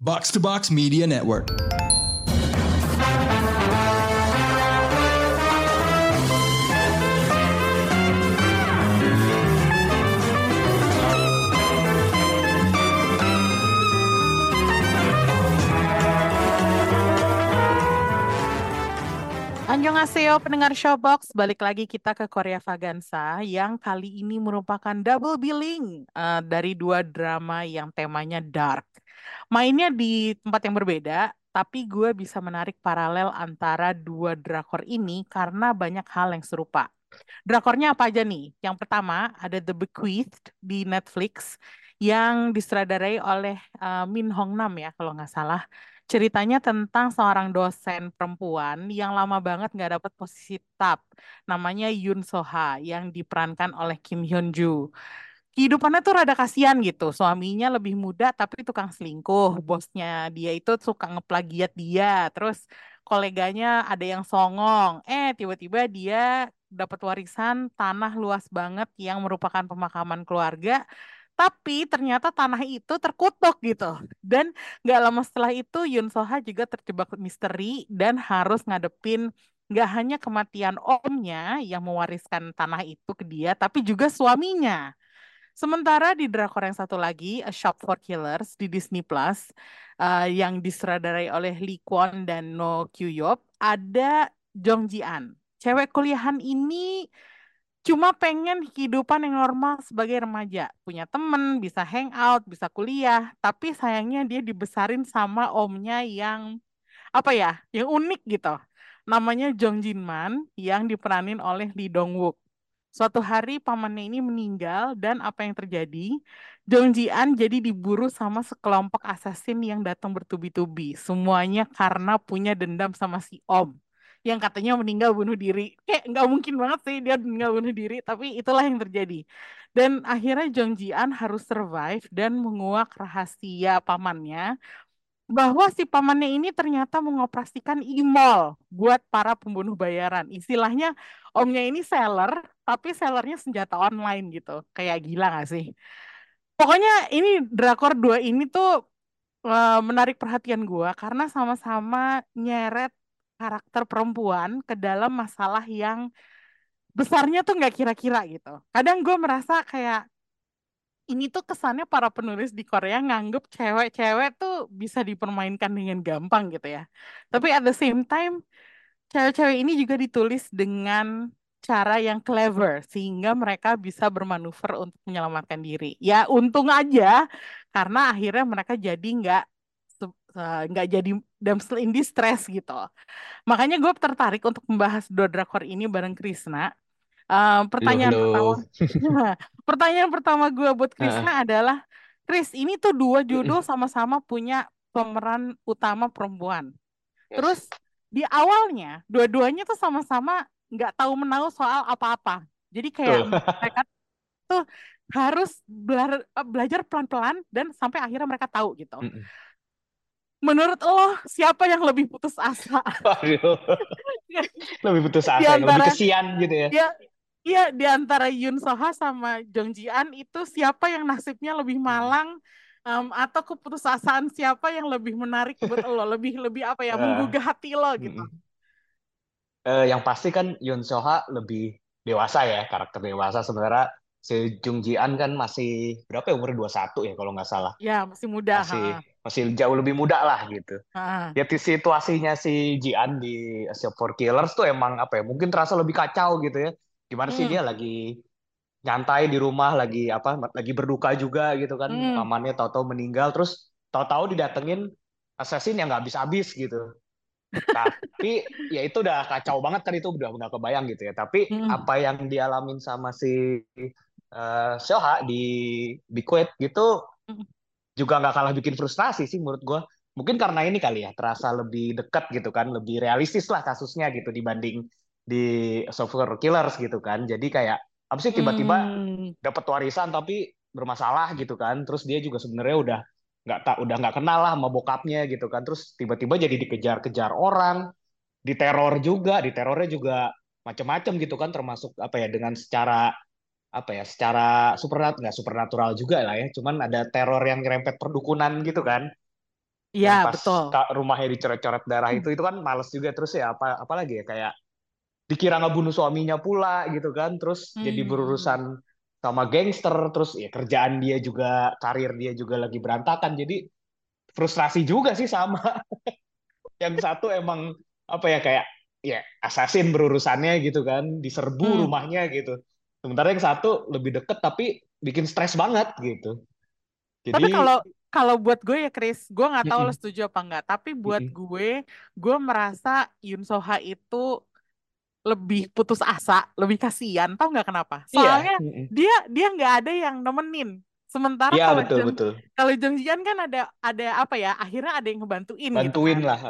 Box to Box Media Network. Annyeonghaseyo pendengar Showbox, balik lagi kita ke Korea Vagansa yang kali ini merupakan double billing uh, dari dua drama yang temanya dark. Mainnya di tempat yang berbeda, tapi gue bisa menarik paralel antara dua drakor ini karena banyak hal yang serupa. Drakornya apa aja nih? Yang pertama ada The Bequeathed di Netflix yang disutradarai oleh uh, Min Hong Nam ya kalau nggak salah ceritanya tentang seorang dosen perempuan yang lama banget nggak dapet posisi tetap. Namanya Yoon Soha yang diperankan oleh Kim Hyun Joo. Kehidupannya tuh rada kasihan gitu. Suaminya lebih muda tapi tukang selingkuh. Bosnya dia itu suka ngeplagiat dia. Terus koleganya ada yang songong. Eh tiba-tiba dia dapat warisan tanah luas banget yang merupakan pemakaman keluarga tapi ternyata tanah itu terkutuk gitu. Dan nggak lama setelah itu Yun Soha juga terjebak misteri dan harus ngadepin nggak hanya kematian omnya yang mewariskan tanah itu ke dia, tapi juga suaminya. Sementara di drakor yang satu lagi, A Shop for Killers di Disney Plus, uh, yang disutradarai oleh Lee Kwon dan No Kyuyop, ada Jong Ji An. Cewek kuliahan ini cuma pengen kehidupan yang normal sebagai remaja, punya temen, bisa hangout, bisa kuliah, tapi sayangnya dia dibesarin sama omnya yang apa ya, yang unik gitu. Namanya Jong Jin Man yang diperanin oleh Lee Dong Wook. Suatu hari pamannya ini meninggal dan apa yang terjadi? Jong Ji jadi diburu sama sekelompok assassin yang datang bertubi-tubi. Semuanya karena punya dendam sama si Om yang katanya meninggal bunuh diri. Kayak nggak mungkin banget sih dia meninggal bunuh diri, tapi itulah yang terjadi. Dan akhirnya Jong Ji harus survive dan menguak rahasia pamannya bahwa si pamannya ini ternyata mengoperasikan e-mall buat para pembunuh bayaran. Istilahnya omnya ini seller, tapi sellernya senjata online gitu. Kayak gila gak sih? Pokoknya ini drakor dua ini tuh uh, menarik perhatian gue karena sama-sama nyeret karakter perempuan ke dalam masalah yang besarnya tuh nggak kira-kira gitu. Kadang gue merasa kayak ini tuh kesannya para penulis di Korea nganggep cewek-cewek tuh bisa dipermainkan dengan gampang gitu ya. Tapi at the same time, cewek-cewek ini juga ditulis dengan cara yang clever sehingga mereka bisa bermanuver untuk menyelamatkan diri. Ya untung aja karena akhirnya mereka jadi nggak nggak jadi damsel in distress gitu. Makanya gue tertarik untuk membahas dua drakor ini bareng Krisna. Uh, pertanyaan halo, halo. pertama, pertanyaan pertama gue buat Krisna uh. adalah, Kris, ini tuh dua judul sama-sama punya pemeran utama perempuan. Yes. Terus di awalnya dua-duanya tuh sama-sama nggak tahu menahu soal apa-apa. Jadi kayak mereka tuh harus bela belajar pelan-pelan dan sampai akhirnya mereka tahu gitu. Mm -mm menurut lo siapa yang lebih putus asa? lebih putus asa, antara, lebih kesian gitu ya? Iya, iya di antara Yun Soha sama Jong Ji An itu siapa yang nasibnya lebih hmm. malang um, atau keputusasaan siapa yang lebih menarik buat lo, lebih lebih apa ya, menggugah hati lo gitu? Uh, yang pasti kan Yun Soha lebih dewasa ya, karakter dewasa sebenarnya si Jung Ji An kan masih berapa ya umur 21 ya kalau nggak salah. Ya, masih muda. Masih ha masih jauh lebih muda lah gitu. Ah. Ya situasinya si Jian di Shop for Killers tuh emang apa ya? Mungkin terasa lebih kacau gitu ya. Gimana hmm. sih dia lagi nyantai di rumah lagi apa lagi berduka juga gitu kan hmm. pamannya tahu-tahu meninggal terus tahu-tahu didatengin assassin yang nggak habis-habis gitu tapi ya itu udah kacau banget kan itu udah udah kebayang gitu ya tapi hmm. apa yang dialamin sama si uh, Shoha di Bikuet gitu hmm juga nggak kalah bikin frustasi sih menurut gue. Mungkin karena ini kali ya, terasa lebih dekat gitu kan, lebih realistis lah kasusnya gitu dibanding di Software Killers gitu kan. Jadi kayak apa sih tiba-tiba hmm. dapat warisan tapi bermasalah gitu kan. Terus dia juga sebenarnya udah nggak tak udah nggak kenal lah sama bokapnya gitu kan. Terus tiba-tiba jadi dikejar-kejar orang, diteror juga, diterornya juga macam-macam gitu kan termasuk apa ya dengan secara apa ya secara supernat nggak supernatural juga lah ya cuman ada teror yang nyerempet perdukunan gitu kan Iya, betul. rumahnya dicoret-coret darah itu itu kan males juga terus ya apa apalagi ya kayak dikira ngebunuh suaminya pula gitu kan. Terus hmm. jadi berurusan sama gangster terus ya kerjaan dia juga karir dia juga lagi berantakan. Jadi frustrasi juga sih sama. Yang satu emang apa ya kayak ya assassin berurusannya gitu kan diserbu hmm. rumahnya gitu. Sementara yang satu lebih deket tapi bikin stres banget gitu. Jadi tapi kalau kalau buat gue ya Chris gue nggak tahu mm lo setuju apa enggak tapi buat mm gue gue merasa Yun Soha itu lebih putus asa, lebih kasihan. Tahu nggak kenapa? Iya, Soalnya iya. dia dia nggak ada yang nemenin. Sementara ya, kalau betul, Jung, betul. kalau Jung Jian kan ada ada apa ya? Akhirnya ada yang ngebantuin Bantuin gitu kan. lah.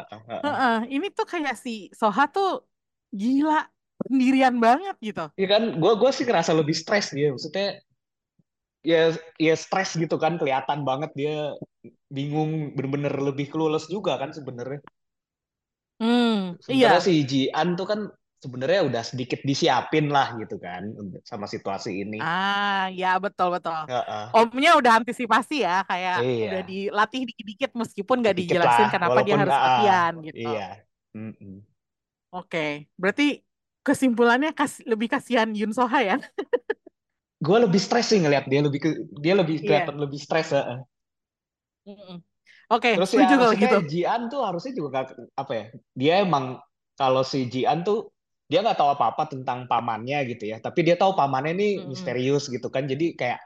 Uh-uh. Ini tuh kayak si Soha tuh gila sendirian banget gitu. Iya kan, gue gue sih ngerasa lebih stres dia. Maksudnya ya ya stres gitu kan kelihatan banget dia bingung bener-bener lebih clueless juga kan sebenarnya. Hmm, Sementara iya. si Jian tuh kan sebenarnya udah sedikit disiapin lah gitu kan sama situasi ini. Ah, ya betul betul. Uh-uh. Omnya udah antisipasi ya, kayak iya. udah dilatih dikit-dikit meskipun nggak dijelasin lah, kenapa dia harus latihan gitu. Iya. Mm -mm. Oke, okay. berarti kesimpulannya kas lebih kasihan Yun Soha ya? Gue lebih stres sih ngeliat dia lebih ke, dia lebih iya. kelihatan yeah. lebih stres -mm. Oke, okay, Terus ya, juga gitu. Jian tuh harusnya juga apa ya? Dia emang kalau si Jian tuh dia nggak tahu apa-apa tentang pamannya gitu ya tapi dia tahu pamannya ini hmm. misterius gitu kan jadi kayak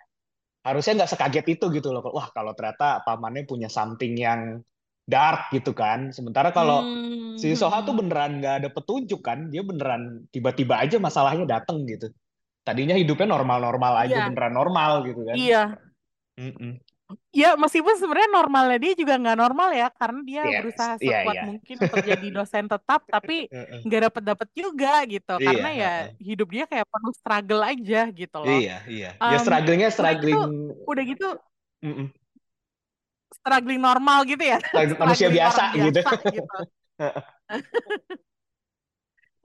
harusnya nggak sekaget itu gitu loh wah kalau ternyata pamannya punya something yang dark gitu kan sementara kalau hmm. si Soha tuh beneran nggak ada petunjuk kan dia beneran tiba-tiba aja masalahnya dateng gitu tadinya hidupnya normal-normal aja yeah. beneran normal gitu kan iya mm -mm. Ya meskipun sebenarnya normalnya dia juga nggak normal ya karena dia yes. berusaha iya, sekuat yeah, yeah. mungkin untuk jadi dosen tetap tapi nggak dapet dapet juga gitu yeah, karena ya hidup dia kayak penuh struggle aja gitu loh. Iya iya. Um, ya strugglingnya struggling. Udah gitu, udah gitu mm -mm. struggling normal gitu ya. Manusia biasa, gitu. gitu.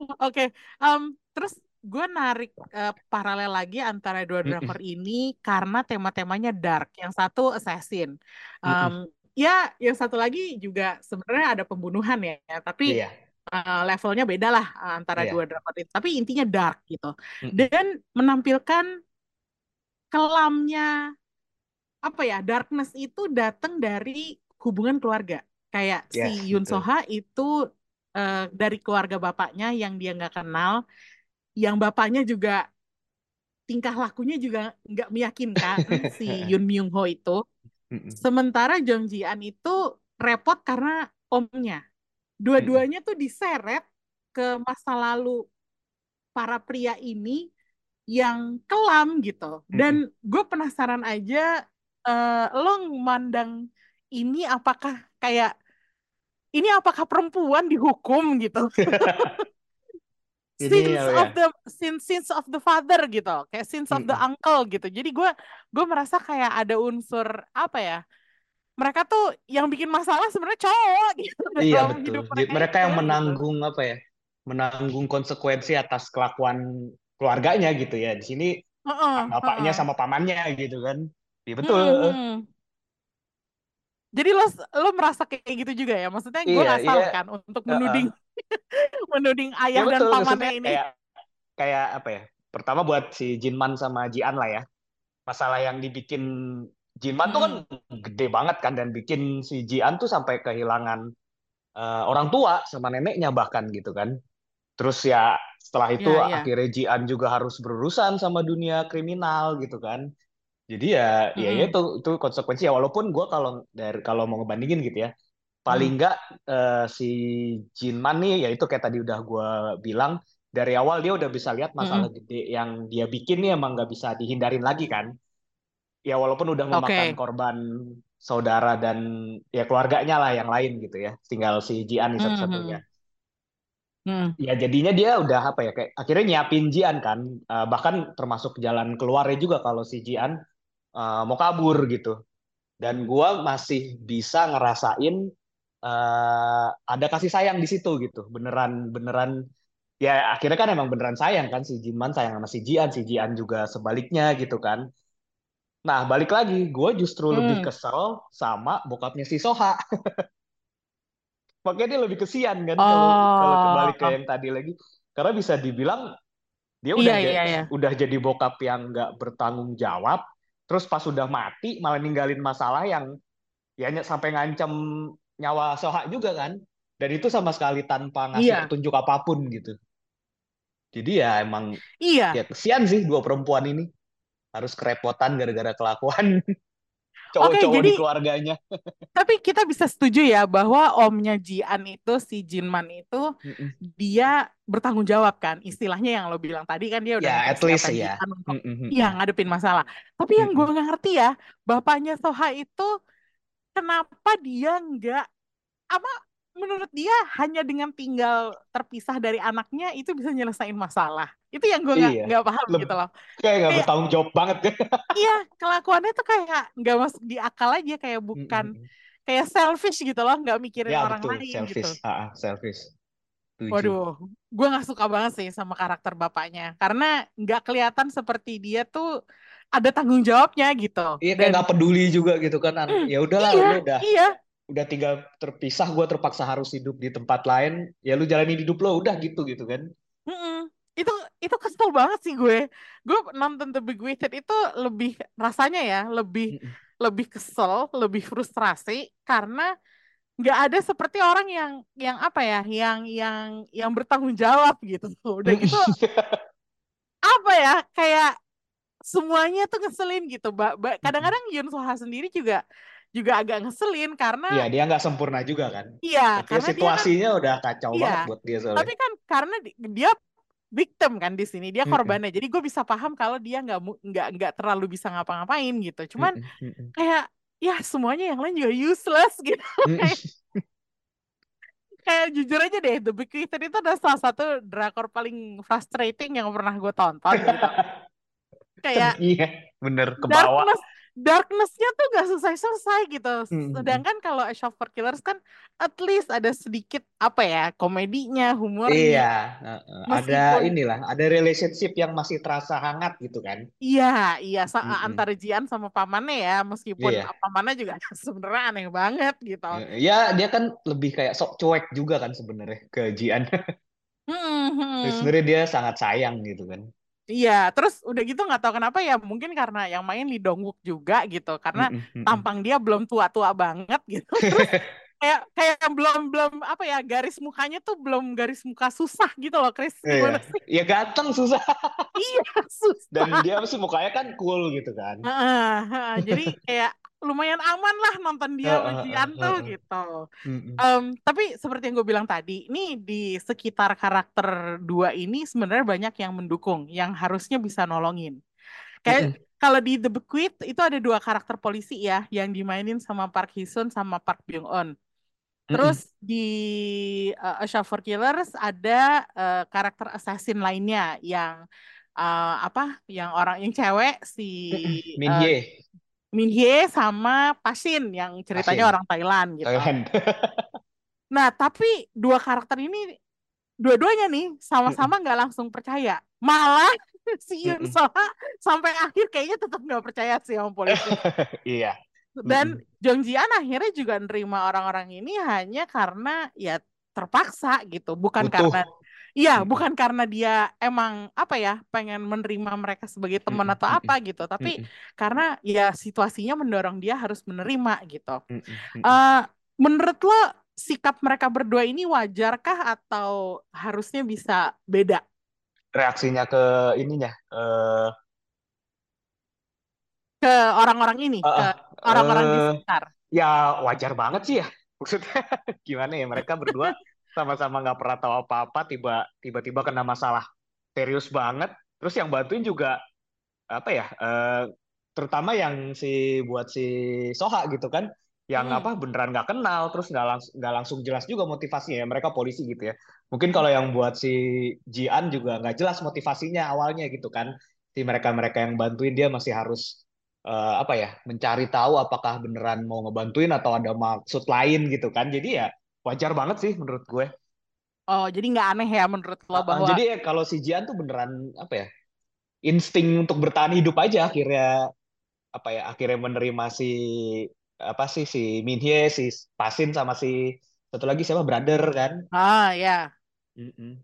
Oke, okay. um, terus gue narik uh, paralel lagi antara dua driver mm -mm. ini karena tema-temanya dark. Yang satu assassin. Um, mm -mm. Ya, yang satu lagi juga sebenarnya ada pembunuhan ya, tapi yeah. Iya. uh, levelnya beda lah antara yeah. dua driver ini. Tapi intinya dark gitu. Mm -mm. Dan menampilkan kelamnya apa ya darkness itu datang dari hubungan keluarga. Kayak yes, si Yun Soha itu uh, dari keluarga bapaknya yang dia nggak kenal yang bapaknya juga tingkah lakunya juga nggak meyakinkan si Yun Myung Ho itu. Sementara Jong Ji An itu repot karena omnya. Dua-duanya tuh diseret ke masa lalu para pria ini yang kelam gitu. Dan gue penasaran aja, uh, lo mandang ini apakah kayak ini apakah perempuan dihukum gitu? sins ya, of the sins sins of the father gitu kayak sins of the uncle gitu. Jadi gue gue merasa kayak ada unsur apa ya mereka tuh yang bikin masalah sebenarnya cowok gitu iya betul. hidup mereka, mereka yang menanggung gitu. apa ya menanggung konsekuensi atas kelakuan keluarganya gitu ya. Di sini uh -uh, bapaknya uh -uh. sama pamannya gitu kan. Iya betul. Hmm, hmm. Jadi lo lo merasa kayak gitu juga ya? Maksudnya gue iya, nggak iya. kan untuk menuding uh, uh. menuding ayah ya, dan pamannya ini. Kayak, kayak apa ya? Pertama buat si Jinman sama Jian lah ya. Masalah yang dibikin Jinman hmm. tuh kan gede banget kan dan bikin si Jian tuh sampai kehilangan uh, orang tua sama neneknya bahkan gitu kan. Terus ya setelah itu yeah, yeah. akhirnya Jian juga harus berurusan sama dunia kriminal gitu kan. Jadi ya, mm-hmm. ya itu itu konsekuensi ya. Walaupun gue kalau dari kalau mau ngebandingin gitu ya, paling mm. uh, si Jinman nih, ya itu kayak tadi udah gue bilang dari awal dia udah bisa lihat masalah mm-hmm. gede yang dia bikin nih emang nggak bisa dihindarin lagi kan. Ya walaupun udah memakan okay. korban saudara dan ya keluarganya lah yang lain gitu ya. Tinggal si Jian nih satu-satunya. Hmm. Ya jadinya dia udah apa ya kayak akhirnya nyiapin Jian kan uh, bahkan termasuk jalan keluarnya juga kalau si Jian uh, mau kabur gitu. Dan gue masih bisa ngerasain uh, ada kasih sayang di situ gitu. Beneran beneran ya akhirnya kan emang beneran sayang kan si Jinman sayang sama si Jian si Jian juga sebaliknya gitu kan. Nah balik lagi gue justru hmm. lebih kesel sama bokapnya si Soha. Makanya dia lebih kesian kan kalau kalau kembali ke Oh, yang tadi lagi. Karena bisa dibilang dia iya udah ja- iya iya. udah jadi bokap yang nggak bertanggung jawab terus pas sudah mati malah ninggalin masalah yang ya sampai ngancam nyawa Soha juga kan. Dan itu sama sekali tanpa ngasih Iya, petunjuk apa pun gitu. Jadi ya emang iya. ya kesian sih dua perempuan ini. Harus kerepotan gara-gara kelakuan cowok-cowok di jadi keluarganya tapi kita bisa setuju ya bahwa omnya Jian itu si Jinman itu Mm-mm. dia bertanggung jawab kan istilahnya yang lo bilang tadi kan dia udah ya at least ya Jian untuk Mm-mm. ya ngadepin masalah. Tapi yang gue nggak ngerti ya bapaknya Soha itu kenapa dia nggak apa menurut dia hanya dengan tinggal terpisah dari anaknya itu bisa nyelesain masalah. Itu yang gue nggak iya paham Leb- gitu loh. kayak nggak bertanggung jawab banget iya kelakuannya tuh kayak nggak masuk di akal aja kayak bukan Mm-mm. kayak selfish gitu loh nggak mikirin ya orang betul lain gitu. selfish ah ah, selfish setuju Waduh, gue nggak suka banget sih sama karakter bapaknya karena nggak kelihatan seperti dia tuh ada tanggung jawabnya gitu. Iya kayak nggak peduli juga gitu kan. An- Ya udahlah, iya, udah iya, udah tinggal terpisah, gue terpaksa harus hidup di tempat lain. Ya lu jalani hidup lo udah gitu gitu kan. mm-mm. Itu itu kesel banget sih gue. Gue nonton The Big Wicked itu lebih rasanya ya lebih Mm-mm. lebih kesel, lebih frustrasi karena nggak ada seperti orang yang yang apa ya, yang yang yang bertanggung jawab gitu. Udah gitu apa ya kayak semuanya tuh ngeselin gitu. Ba- ba- Mm-mm. Kadang-kadang Yoon Soha sendiri juga juga agak ngeselin karena Iya dia nggak sempurna juga kan. iya Tapi karena dia kan situasinya udah kacau iya banget buat dia soalnya. tapi kan karena di- dia victim kan di sini dia korbannya jadi gue bisa paham kalau dia nggak nggak nggak terlalu bisa ngapa-ngapain gitu cuman Mm-mm. Mm-mm. kayak ya semuanya yang lain juga useless gitu Mm-mm. kayak kayak jujur aja deh The Big Wicked itu adalah salah satu drakor paling frustrating yang pernah gue tonton gitu kayak Iya, bener ke bawah. darkness darknessnya tuh gak selesai-selesai gitu. Mm-mm. Sedangkan kalau A Shop for Killers kan at least ada sedikit apa ya komedinya, humornya. Iya, heeh. ada inilah, ada relationship yang masih terasa hangat gitu kan. iya iya sa- Mm-mm. antara Jian sama pamannya ya, meskipun Iya. pamannya juga sebenarnya aneh banget gitu. Ya dia kan lebih kayak sok cuek juga kan sebenarnya ke Jian. Hmm, hmm. Sebenarnya dia sangat sayang gitu kan. Iya, terus udah gitu nggak tahu kenapa ya mungkin karena yang main Lee Dong Wook juga gitu, karena Mm-mm, mm-mm. tampang dia belum tua-tua banget gitu. Terus kayak kayak belum belum apa ya garis mukanya tuh belum garis muka susah gitu loh Chris Iya, sih ya ganteng susah. iya susah Dan dia sih mukanya kan cool gitu kan. Heeh, heeh. jadi kayak lumayan aman lah nonton dia sama Heeh, Jian tuh heeh. gitu. Em, tapi seperti yang gue bilang tadi ini di sekitar karakter dua ini sebenarnya banyak yang mendukung yang harusnya bisa nolongin kayak kalau di The Bequeath itu ada dua karakter polisi ya yang dimainin sama Park Hee Sun sama Park Byung Mm-mm. Terus di uh, A Shop for Killers ada uh, karakter assassin lainnya yang uh, apa? Yang orang yang cewek si. Min uh, Hye, Min Hye sama Pasin yang ceritanya Asin, orang Thailand gitu. Thailand. Nah, tapi dua karakter ini dua-duanya nih sama-sama nggak langsung percaya. Malah si Mm-mm. Soha sampai akhir kayaknya tetap nggak percaya sih sama polisi. Iya. Dan. Jong Ji An akhirnya juga nerima orang-orang ini hanya karena ya terpaksa gitu, bukan Butuh. karena Iya, Mm-mm. bukan karena dia emang apa ya pengen menerima mereka sebagai teman Mm-mm. atau Mm-mm. apa gitu, tapi Mm-mm. karena ya situasinya mendorong dia harus menerima gitu. Mm-mm. Eh, menurut lo sikap mereka berdua ini wajarkah atau harusnya bisa beda Reaksinya ke ininya, eh ke orang-orang ini, eh, ke orang-orang di eh, sekitar? ya wajar banget sih ya. Maksudnya gimana ya mereka berdua sama-sama nggak pernah tahu apa-apa, tiba tiba-tiba kena masalah serius banget. Terus yang bantuin juga apa ya? eh, terutama yang si buat si Soha gitu kan, yang Mm-mm. apa beneran nggak kenal, terus nggak langsung nggak langsung jelas juga motivasinya. ya. Mereka polisi gitu ya. Mungkin kalau yang buat si Jian juga nggak jelas motivasinya awalnya gitu kan. Si mereka-mereka yang bantuin dia masih harus eh, apa ya mencari tahu apakah beneran mau ngebantuin atau ada maksud lain gitu kan jadi ya wajar banget sih menurut gue Oh, jadi nggak aneh ya menurut lo Uh, uh, bahwa jadi ya kalau si Jian tuh beneran apa ya insting untuk bertahan hidup aja akhirnya apa ya akhirnya menerima si apa sih si Min Hye si Pasin sama si satu lagi siapa brother kan Ah ya. Mm-mm.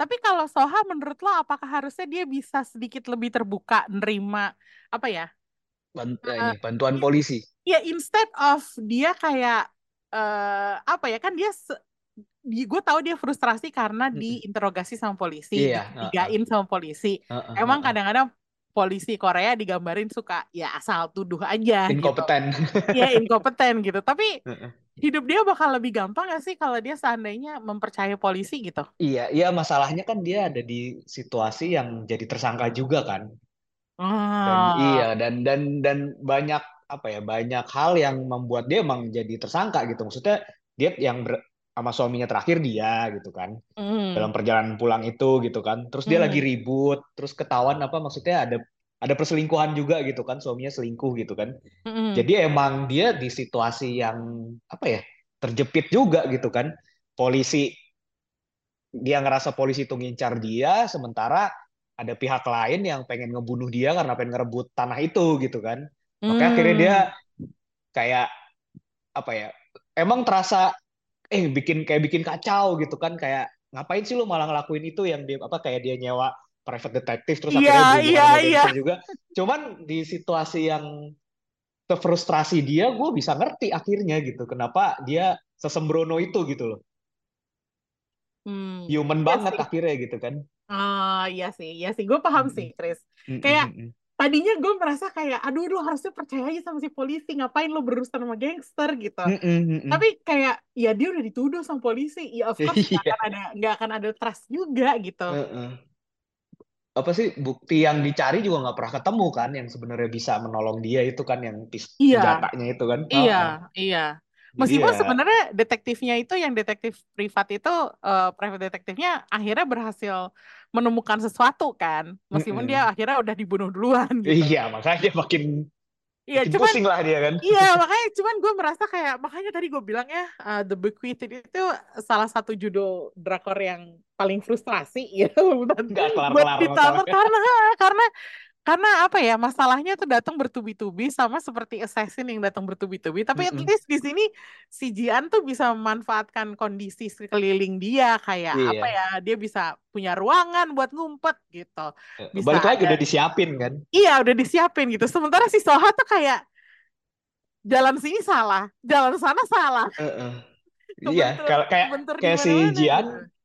Tapi kalau Soha menurut lo apakah harusnya dia bisa sedikit lebih terbuka nerima apa ya? Bant- eh, Eh, ini bantuan polisi ya instead of dia kayak eh apa ya kan dia gue tahu dia frustrasi karena diinterogasi sama polisi, iya heeh, dicurigain sama polisi. heeh, Emang heeh. kadang-kadang polisi Korea digambarin suka ya asal tuduh aja gitu. inkompeten Ya inkompeten gitu. Tapi hidup dia bakal lebih gampang gak sih kalau dia seandainya mempercayai polisi gitu? iya iya masalahnya kan dia ada di situasi yang jadi tersangka juga kan dan Ah, iya dan dan dan banyak apa ya banyak hal yang membuat dia emang jadi tersangka gitu. Maksudnya dia yang ber- sama suaminya terakhir dia gitu kan. Mm, dalam perjalanan pulang itu gitu kan. Terus dia lagi mm, ribut terus ketahuan apa maksudnya ada ada perselingkuhan juga gitu kan. Suaminya selingkuh gitu kan. Mm, jadi emang dia di situasi yang apa ya terjepit juga gitu kan. Polisi dia ngerasa polisi itu ngincar dia sementara ada pihak lain yang pengen ngebunuh dia karena pengen ngerebut tanah itu gitu kan makanya akhirnya dia mm. kayak apa ya emang terasa eh bikin kayak bikin kacau gitu kan kayak ngapain sih lu malah ngelakuin itu yang dia apa kayak dia nyewa private detective terus Iya, akhirnya iya, iya. gangster juga cuman di situasi yang frustrasi dia gue bisa ngerti akhirnya gitu kenapa dia sesembrono itu gitu loh Hmm, human iya banget sih. akhirnya gitu kan Ah, iya sih, iya sih. Gue paham Mm-mm. sih, Chris. Mm-mm, Kayak mm-mm. Tadinya gue merasa kayak, aduh lu harusnya percaya aja sama si polisi, ngapain lu berurusan sama gangster gitu. Mm-mm, mm-mm. Tapi kayak, ya dia udah dituduh sama polisi, ya of course nggak Iya. akan ada nggak akan ada trust juga gitu. Heeh. apa sih bukti yang dicari juga nggak pernah ketemu kan yang sebenarnya bisa menolong dia itu kan yang pis- Iya, senjatanya itu kan iya, Heeh. iya. Meskipun ya sebenarnya detektifnya itu yang detektif privat itu eh, private detektifnya akhirnya berhasil menemukan sesuatu kan, meskipun dia Mm-mm. akhirnya udah dibunuh duluan gitu. iya makanya dia makin Iya, cuman pusing lah dia kan. Iya, makanya cuman gue merasa kayak makanya tadi gue bilang ya uh, The Bequeathed itu salah satu judul drakor yang paling frustrasi ya buat kelar buat kelar masalahnya karena karena karena apa ya masalahnya tuh datang bertubi-tubi sama seperti Assassin yang datang bertubi-tubi. Tapi at Mm-mm. least di sini si Jian tuh bisa memanfaatkan kondisi sekeliling dia. Kayak apa iya ya dia bisa punya ruangan buat ngumpet gitu. Bisa balik lagi ada udah disiapin kan? Iya udah disiapin gitu. Sementara si Soha tuh kayak jalan sini salah jalan sana salah. Heeh. iya kebentur kalau kayak kayak si Jian gitu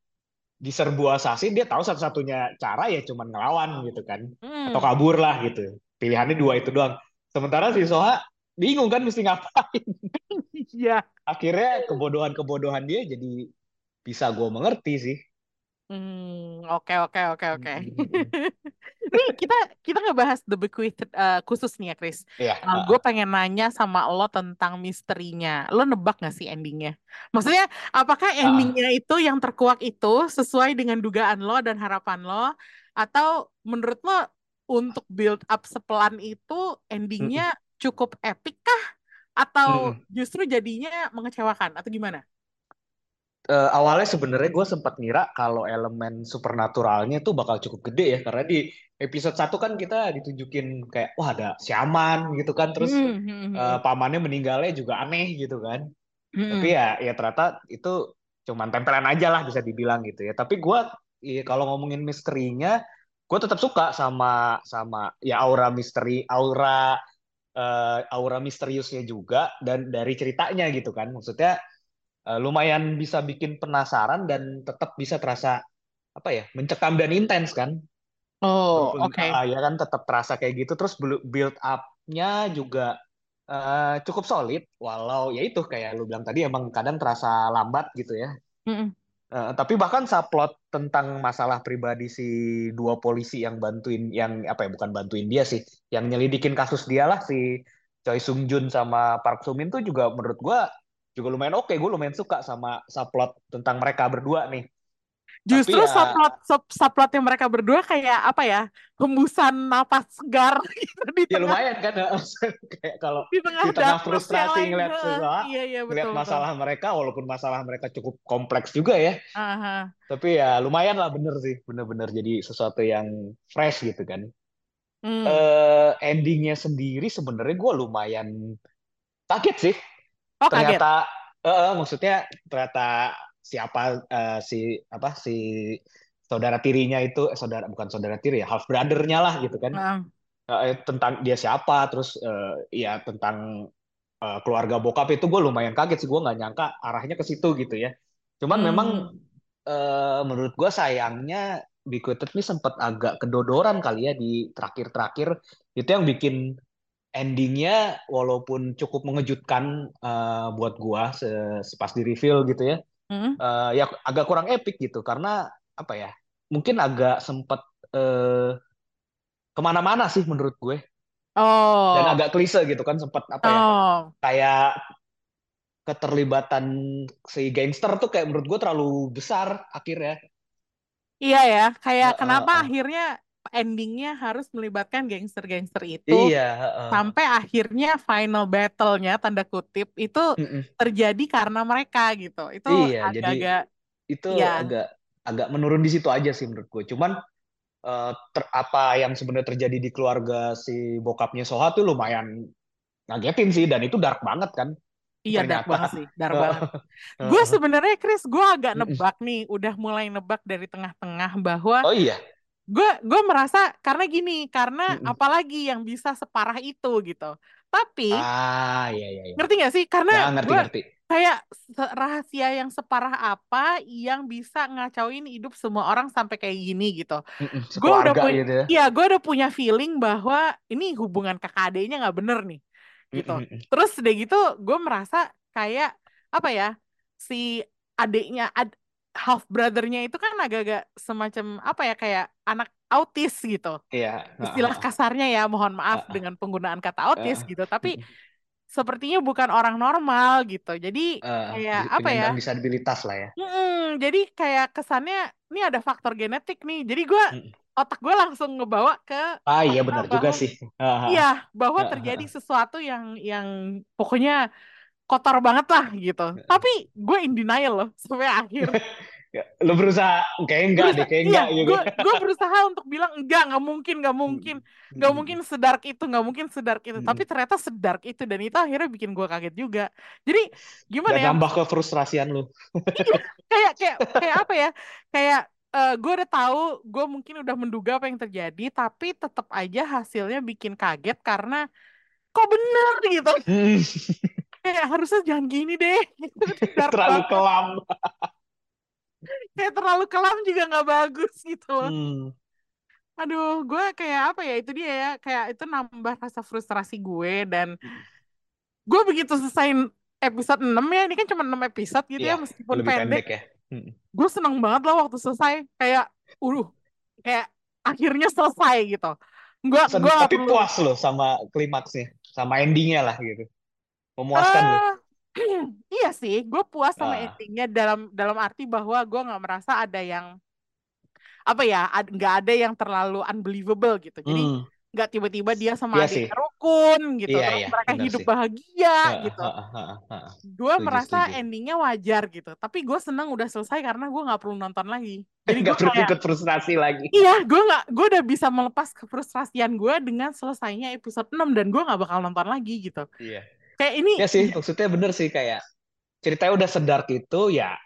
diserbu assassin dia tahu satu-satunya cara ya cuman ngelawan gitu kan. Atau hmm kabur lah gitu. Pilihannya dua itu doang. Sementara si Soha bingung kan mesti ngapain. Iya. Akhirnya kebodohan-kebodohan dia jadi bisa gue mengerti sih Hmm, oke oke oke oke. Mm-mm. Nih kita kita ngebahas The Bequeathed eh, khusus nih ya Chris. Iya, gue pengen nanya sama lo tentang misterinya. Lo nebak gak sih endingnya? Maksudnya apakah ah, endingnya itu yang terkuak itu sesuai dengan dugaan lo dan harapan lo? Atau menurut lo untuk build up sepelan itu endingnya cukup epic kah? Atau mm-mm. justru jadinya mengecewakan? Atau gimana? Eh, awalnya sebenarnya gue sempat ngira kalau elemen supernaturalnya tuh bakal cukup gede ya karena di episode 1 kan kita ditunjukin kayak wah ada siaman gitu kan terus Hmm, hmm, hmm, pamannya meninggalnya juga aneh gitu kan. Tapi hmm. ya ya ternyata itu cuman tempelan aja lah bisa dibilang gitu ya. Tapi gue kalau ngomongin misterinya gue tetap suka sama sama ya aura misteri aura eh, aura misteriusnya juga dan dari ceritanya gitu kan. Maksudnya eh, lumayan bisa bikin penasaran dan tetap bisa terasa apa ya mencekam dan intens kan Oh, oke. ah, ya kan tetap terasa kayak gitu terus build up-nya juga eh, cukup solid walau ya itu kayak lu bilang tadi emang kadang terasa lambat gitu ya Mm-mm. Eh, tapi bahkan subplot tentang masalah pribadi si dua polisi yang bantuin yang apa ya bukan bantuin dia sih yang nyelidikin kasus dia lah si Choi Sung Jun sama Park Soo Min tuh juga menurut gua juga lumayan oke gue lumayan suka sama subplot tentang mereka berdua nih tapi Justru ya subplot sub, subplotnya mereka berdua kayak apa ya? Hembusan napas segar gitu di ya tengah lumayan kan kayak kalau di tengah di tengah frustrasi ngeliat sesuatu Iya iya ngeliat betul betul. masalah mereka walaupun masalah mereka cukup kompleks juga ya Aha. tapi ya lumayan lah bener sih bener-bener jadi sesuatu yang fresh gitu kan Hmm. eh endingnya sendiri sebenarnya gue lumayan kaget sih Oh kaget. ternyata uh, maksudnya ternyata siapa uh, si apa si saudara tirinya itu eh, saudara bukan saudara tiri ya half brothernya lah gitu kan uh. Uh, tentang dia siapa terus uh, ya tentang uh, keluarga bokap itu gue lumayan kaget sih gue nggak nyangka arahnya ke situ gitu ya cuman hmm. memang uh, menurut gue sayangnya Biquetet ini sempat agak kedodoran kali ya di terakhir-terakhir itu yang bikin endingnya walaupun cukup mengejutkan uh, buat gua pas di reveal gitu ya hmm. uh, ya agak kurang epic gitu karena apa ya mungkin agak sempat uh, ke mana-mana sih menurut gue oh. dan agak klise gitu kan sempat apa ya oh. kayak keterlibatan si gangster tuh kayak menurut gue terlalu besar akhirnya iya ya kayak uh, kenapa uh, uh. akhirnya endingnya harus melibatkan gangster-gangster itu iya, uh. sampai akhirnya final battle-nya tanda kutip itu -uh. terjadi karena mereka gitu itu iya, agak-agak itu ya. agak agak menurun di situ aja sih menurut gue. Cuman uh, ter, apa yang sebenarnya terjadi di keluarga si bokapnya Soha tuh lumayan ngagetin sih dan itu dark banget kan. Iya dark banget sih, dark banget. gue sebenarnya Chris, gue agak nebak nih, udah mulai nebak dari tengah-tengah bahwa Oh iya. Gue gue merasa karena gini, karena apalagi yang bisa separah itu gitu. Tapi ah iya iya. iya. Ngerti gak sih? Karena ya, ngerti, gue ngerti kayak rahasia yang separah apa yang bisa ngacauin hidup semua orang sampai kayak gini gitu. Gue udah punya, gitu ya. Iya, gue udah punya feeling bahwa ini hubungan kakak adiknya nggak bener nih, gitu. Terus udah gitu, gue merasa kayak apa ya si adiknya ad, half brothernya itu kan agak-agak semacam apa ya kayak anak autis gitu. Iya. Istilah kasarnya ya, mohon maaf dengan penggunaan kata autis gitu. Tapi sepertinya bukan orang normal gitu. Jadi uh, kayak apa ya? disabilitas lah ya. Hmm, jadi kayak kesannya ini ada faktor genetik nih. Jadi gue mm. otak gue langsung ngebawa ke Ah iya benar juga sih. Iya, bahwa terjadi sesuatu yang yang pokoknya kotor banget lah gitu. Tapi gue in denial loh sampai akhir. lu berusaha kayak enggak berusaha, deh kayak iya, enggak gitu gue gue berusaha untuk bilang enggak nggak mungkin nggak mungkin hmm. nggak mungkin sedark itu nggak mungkin sedark itu hmm. tapi ternyata sedark itu dan itu akhirnya bikin gue kaget juga jadi gimana dan ya nambah ke frustrasian lu iya, kayak kayak kayak apa ya kayak uh, eh, gue udah tahu gue mungkin udah menduga apa yang terjadi tapi tetap aja hasilnya bikin kaget karena kok bener gitu hmm. kayak harusnya jangan gini deh terlalu kelam kayak terlalu kelam juga nggak bagus gitu loh. Hmm. Aduh, gue kayak apa ya itu dia ya kayak itu nambah rasa frustrasi gue dan gue begitu selesai episode 6 ya ini kan cuma 6 episode gitu ya, ya meskipun pendek, pendek ya. Hmm. Gue seneng banget lah waktu selesai kayak uh kayak akhirnya selesai gitu. Gue gue tapi perlu... puas loh sama klimaksnya, sama endingnya lah gitu. Memuaskan uh, loh iya sih, gue puas sama uh. endingnya dalam dalam arti bahwa gue nggak merasa ada yang apa ya, nggak ad, ada yang terlalu unbelievable gitu. Jadi hmm. nggak tiba-tiba dia sama iya adiknya rukun gitu, iya, terus iya, mereka hidup sih. bahagia uh, gitu. Uh, uh, uh, uh. Gue merasa setuju. endingnya wajar gitu, tapi gue seneng udah selesai karena gue nggak perlu nonton lagi. Jadi gue perlu ikut frustrasi lagi. Iya, gue nggak, gue udah bisa melepas kefrustrasian gue dengan selesainya episode 6 dan gue nggak bakal nonton lagi gitu. Iya kayak ini ya sih maksudnya bener sih kayak ceritanya udah sedark itu ya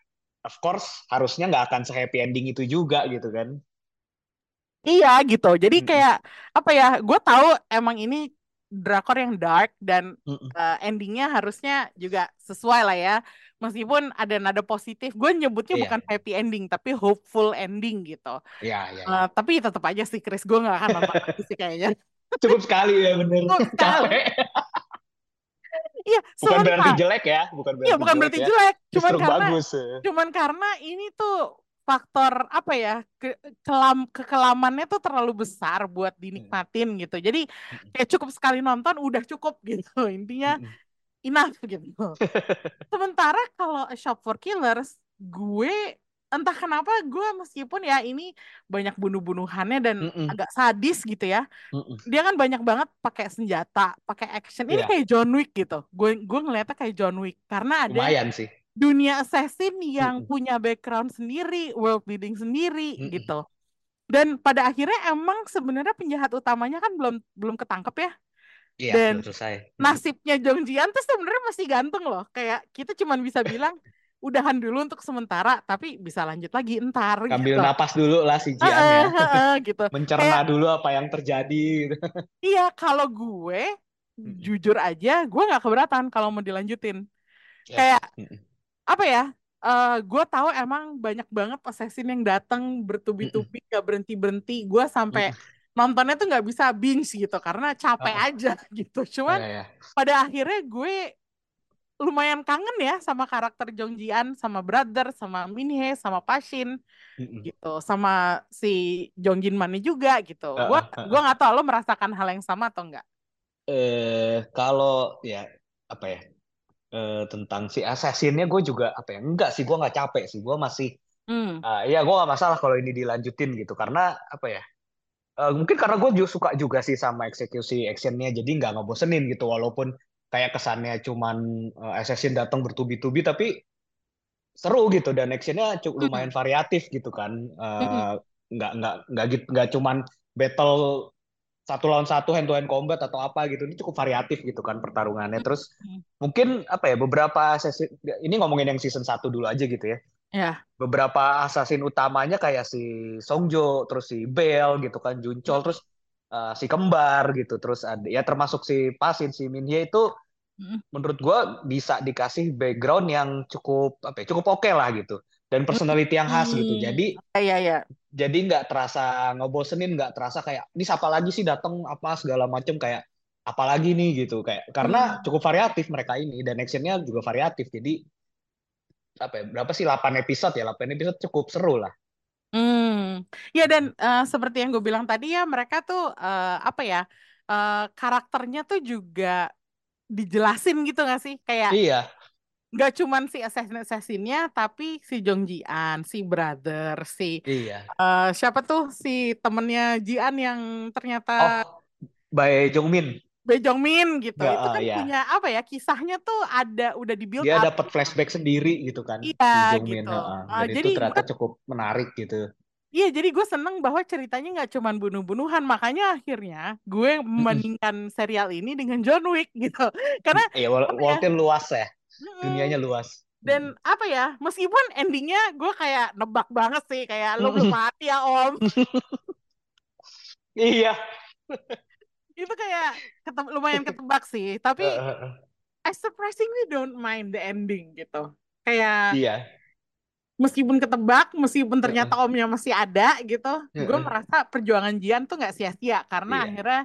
of course harusnya nggak akan se happy ending itu juga gitu kan. Iya gitu. Jadi kayak apa ya gue tahu emang ini drakor yang dark dan uh, endingnya harusnya juga sesuai lah ya. Meskipun ada nada positif gue nyebutnya yeah. bukan happy ending tapi hopeful ending gitu. Yeah, yeah, yeah. Uh, tapi tetap aja sih Chris gue nggak akan nonton lagi sih kayaknya. Cukup sekali ya bener. Cukup sekali. Iya, bukan berarti jelek ya, bukan berarti Iya, bukan jelek berarti ya. jelek, cuman Justru karena bagus. Ya. cuman karena ini tuh faktor apa ya ke, kelam kekelamannya tuh terlalu besar buat dinikmatin gitu jadi kayak cukup sekali nonton udah cukup gitu intinya enough gitu sementara kalau Shop for Killers gue entah kenapa gue meskipun ya ini banyak bunuh-bunuhannya dan mm -mm. agak sadis gitu ya mm -mm. dia kan banyak banget pakai senjata pakai action ini yeah. kayak John Wick gitu gue gue ngeliatnya kayak John Wick karena ada Lumayan sih. dunia assassin yang mm -mm. punya background sendiri world building sendiri mm -mm. gitu dan pada akhirnya emang sebenarnya penjahat utamanya kan belum belum ketangkep ya Iya, Dan selesai. nasibnya Jong Jian tuh sebenarnya masih gantung loh. Kayak kita cuma bisa bilang udahan dulu untuk sementara, tapi bisa lanjut lagi entar Ambil gitu. napas dulu lah si Jian Heeh, ya. heeh, gitu. Mencerna Kayak dulu apa yang terjadi. gitu. iya kalau gue jujur aja gue nggak keberatan kalau mau dilanjutin. Ya. Kayak apa ya? eh gue tahu emang banyak banget assassin yang datang bertubi-tubi gak berhenti berhenti. Gue sampai nontonnya tuh nggak bisa binge gitu karena capek Heeh. aja gitu. Cuman Iya, ya. pada akhirnya gue lumayan kangen ya sama karakter Jong Jian, sama Brother, sama Minhe, sama Pashin Mm-mm. gitu, sama si Jong Jin Mani juga gitu. Gue Heeh, gue heeh. nggak tahu lo merasakan hal yang sama atau enggak? Eh, kalau ya apa ya eh, tentang si assassinnya gue juga apa ya enggak sih gue nggak capek sih gue masih Hmm. ah, ya gue nggak masalah kalau ini dilanjutin gitu karena apa ya eh, mungkin karena gue juga suka juga sih sama eksekusi actionnya jadi nggak ngebosenin gitu walaupun kayak kesannya cuman eh, assassin datang bertubi-tubi tapi seru gitu dan actionnya cukup Hmm. lumayan variatif gitu kan. Eh, nggak nggak nggak gitu nggak cuman battle satu lawan satu hand to hand combat atau apa gitu ini cukup variatif gitu kan pertarungannya terus Hmm. mungkin apa ya beberapa sesi ini ngomongin yang season 1 dulu aja gitu ya Ya. beberapa assassin utamanya kayak si Songjo terus si Bell gitu kan Juncol Hmm. terus eh, si kembar gitu. Terus ada ya termasuk si Pasin si Minhye itu Hmm. menurut gua bisa dikasih background yang cukup apa ya, cukup oke lah gitu. Dan personality yang khas gitu. Jadi Iya ya. jadi nggak terasa ngebosenin nggak terasa kayak ini siapa lagi sih datang apa segala macem kayak apalagi nih? gitu. Kayak karena Hmm. cukup variatif mereka ini. Dan actionnya juga variatif. Jadi apa ya, berapa sih? 8 episode ya? 8 episode cukup seru lah Hmm, ya dan eh, seperti yang gue bilang tadi ya mereka tuh eh, apa ya eh, karakternya tuh juga dijelasin gitu gak sih? Kayak iya. nggak cuman si assassin assassinnya tapi si Jong Jian, si brother, si iya. eh, siapa tuh si temennya Jian yang ternyata oh by Bae Jong Min gitu ya itu ah, kan ya punya apa ya kisahnya tuh ada udah di build dia dapat flashback sendiri gitu kan iya Jongmin gitu. Eh, dan itu jadi ternyata cukup menarik gitu Iya, jadi gue seneng bahwa ceritanya nggak cuman bunuh-bunuhan, makanya akhirnya gue membandingkan serial ini dengan John Wick gitu. Karena Iya, wal- apa ya? luas ya, mm-mm. dunianya luas. Dan apa ya? Meskipun endingnya gue kayak nebak banget sih, kayak lo belum mati ya Om. Iya. Itu kayak kete- lumayan ketebak sih. Tapi. I surprisingly don't mind the ending gitu. Kayak Iya. meskipun ketebak, meskipun ternyata eh. omnya masih ada gitu, Eh, gue merasa perjuangan Jian tuh nggak sia-sia karena Iya. akhirnya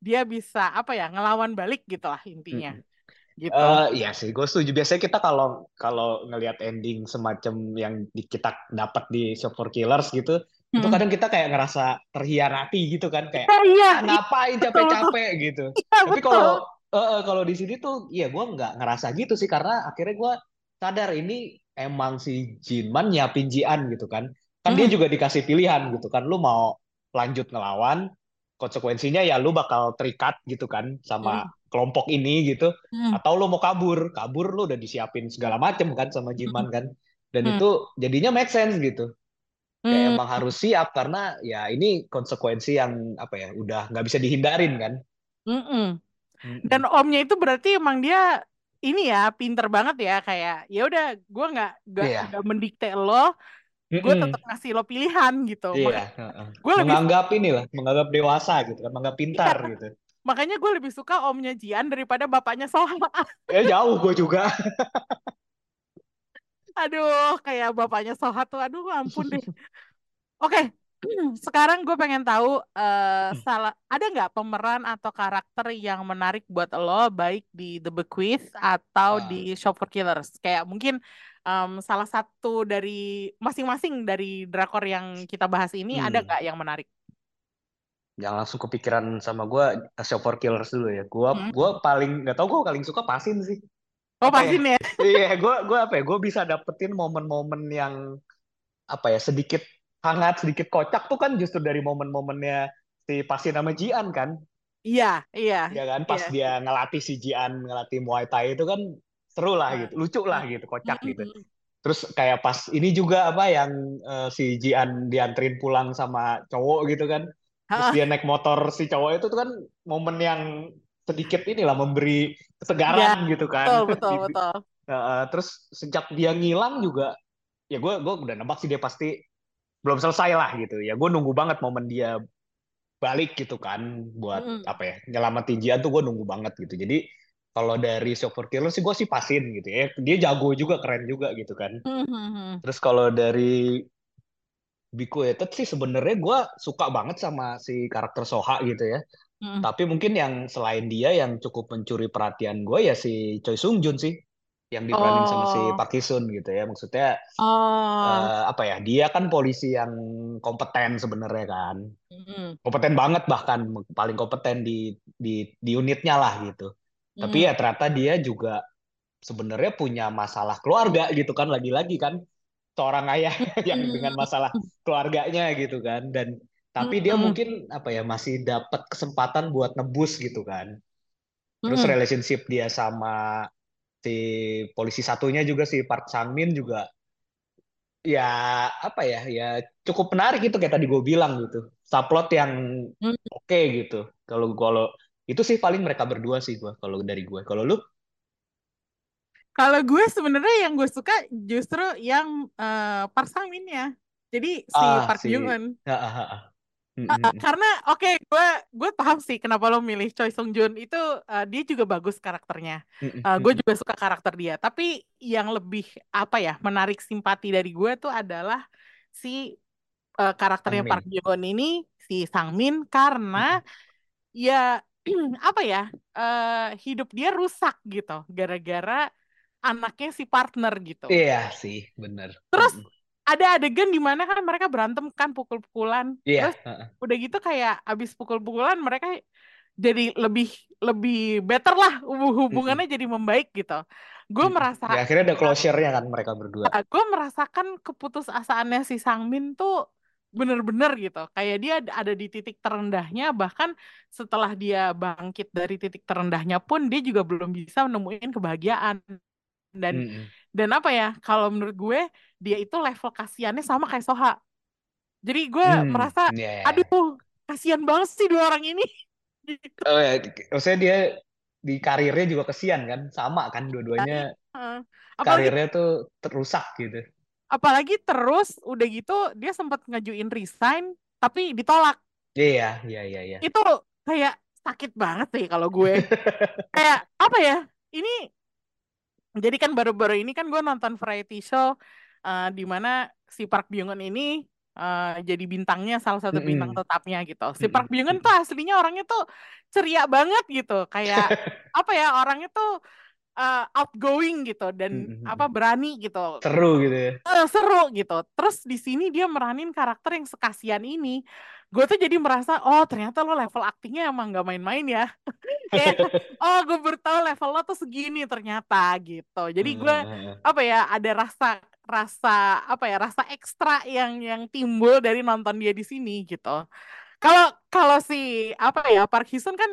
dia bisa apa ya ngelawan balik gitu lah intinya Mm-mm. gitu. Eh, iya sih, gue setuju. Biasanya kita kalau kalau ngelihat ending semacam yang di, kita dapat di Shop for Killers gitu, itu Mm-mm. kadang kita kayak ngerasa terhianati gitu kan, kayak Ah, iya, ah, iya ngapain betul capek-capek gitu. Iya Tapi kalau eh, kalau di sini tuh, iya gue nggak ngerasa gitu sih, karena akhirnya gue sadar ini emang si Jinman nyiapin Jian gitu kan. Kan dia Mm-mm. juga dikasih pilihan gitu kan, lu mau lanjut ngelawan, konsekuensinya ya lu bakal terikat gitu kan sama Mm-mm. kelompok ini gitu Mm-mm. atau lu mau kabur kabur lu udah disiapin segala macem kan sama Jiman Mm-mm. kan dan Mm. itu jadinya make sense gitu kayak Mm. emang harus siap karena ya ini konsekuensi yang apa ya udah nggak bisa dihindarin kan Mm-mm. Mm-mm. Dan omnya itu berarti emang dia ini ya pinter banget ya kayak ya udah gue nggak nggak iya nggak mendikte lo, gue Mm-mm. tetap ngasih lo pilihan gitu. iya Makanya heeh. gue lebih menganggap inilah menganggap dewasa gitu kan menganggap iya, pintar gitu makanya gue lebih suka omnya Jian daripada bapaknya Soha. ya jauh gue juga Aduh, kayak bapaknya Soha tuh, aduh ampun deh. Oke, sekarang gue pengen tahu eh, salah ada nggak pemeran atau karakter yang menarik buat lo baik di The Bequeath atau Ah, di Shop for Killers? Kayak mungkin em, salah satu dari masing-masing dari drakor yang kita bahas ini ada hmm. nggak yang menarik? yang langsung kepikiran sama gue Shop for Killers dulu ya gue Hmm. gue paling nggak tau gue paling suka Pasin sih Oh apa pasti ya nih ya. Iya, gue gue apa ya? Gue bisa dapetin momen-momen yang apa ya sedikit hangat, sedikit kocak tuh kan justru dari momen-momennya si Pasin sama Jian kan, Iya, iya, ya kan? Pas iya. dia ngelatih si Jian ngelatih Muay Thai itu kan seru lah gitu, lucu lah gitu, kocak gitu. Terus kayak pas ini juga apa yang eh, si Jian dianterin pulang sama cowok gitu kan, terus dia naik motor si cowok itu tuh kan momen yang sedikit inilah memberi kesegaran ya, gitu kan. Betul, betul, betul. Uh, terus sejak dia ngilang juga, ya gue gue udah nebak sih dia pasti belum selesai lah gitu. Ya gue nunggu banget momen dia balik gitu kan buat mm. apa ya nyelamatin Jian tuh gue nunggu banget gitu. Jadi kalau dari for Killer sih gue sih pasin gitu ya. Dia jago juga, keren juga gitu kan. Mm-hmm. Terus kalau dari Biku Etet sih sebenarnya gue suka banget sama si karakter Soha gitu ya. Mm. Tapi mungkin yang selain dia yang cukup mencuri perhatian gue ya si Choi Sung Jun sih yang diperanin oh. sama si oh. Park Sun gitu ya maksudnya oh. uh, apa ya dia kan polisi yang kompeten sebenarnya kan mm. kompeten banget bahkan paling kompeten di di di unitnya lah gitu mm. tapi ya ternyata dia juga sebenarnya punya masalah keluarga gitu kan lagi-lagi kan seorang ayah yang dengan masalah keluarganya gitu kan dan tapi dia mungkin apa ya masih dapat kesempatan buat nebus gitu kan. Terus relationship dia sama si polisi satunya juga si Park Sang Min juga ya apa ya ya cukup menarik itu kayak tadi gue bilang gitu. Subplot yang hmm. oke okay, gitu. Kalau kalau itu sih paling mereka berdua sih gue kalau dari gue kalau lu? Kalau gue sebenarnya yang gue suka justru yang uh, Park Sang Min ya. Jadi si ah, Park si... Byung Eun Uh, karena oke okay, gue gue paham sih kenapa lo milih Choi Sung Jun itu uh, dia juga bagus karakternya. Uh, gue juga suka karakter dia. Tapi yang lebih apa ya menarik simpati dari gue tuh adalah si uh, karakternya Park Byung ini si Sang Min karena ya apa ya uh, hidup dia rusak gitu gara-gara anaknya si partner gitu. Iya sih bener. Terus ada adegan di mana kan mereka berantem kan pukul-pukulan. Yeah. Terus udah gitu kayak abis pukul-pukulan mereka jadi lebih lebih better lah hubungannya mm -hmm. jadi membaik gitu. Gue mm -hmm. merasa ya, akhirnya ada closure-nya kan mereka berdua. Gue merasakan keputusasaannya si Sangmin tuh bener-bener gitu. Kayak dia ada di titik terendahnya bahkan setelah dia bangkit dari titik terendahnya pun dia juga belum bisa menemuin kebahagiaan. Dan mm -hmm. Dan apa ya? Kalau menurut gue dia itu level kasihannya sama kayak Soha. Jadi gue hmm, merasa, yeah. aduh, kasihan banget sih dua orang ini. gitu. Oh ya, maksudnya dia di karirnya juga kasihan kan, sama kan dua-duanya uh, karirnya tuh terusak gitu. Apalagi terus udah gitu dia sempat ngajuin resign tapi ditolak. Iya, iya, iya, iya. Itu kayak sakit banget sih kalau gue. kayak apa ya? Ini jadi kan baru-baru ini kan gue nonton variety show uh, di mana si Park Byung Eun ini uh, jadi bintangnya salah satu bintang tetapnya gitu. Si Park Byung Eun tuh aslinya orangnya tuh ceria banget gitu, kayak apa ya orangnya tuh uh, outgoing gitu dan apa berani gitu. Seru gitu ya. Uh, seru gitu. Terus di sini dia meranin karakter yang sekasian ini. Gue tuh jadi merasa oh ternyata lo level aktingnya emang gak main-main ya. kayak oh gue bertahu level lo tuh segini ternyata gitu. Jadi gue apa ya ada rasa rasa apa ya rasa ekstra yang yang timbul dari nonton dia di sini gitu. Kalau kalau si apa ya Park Hisun kan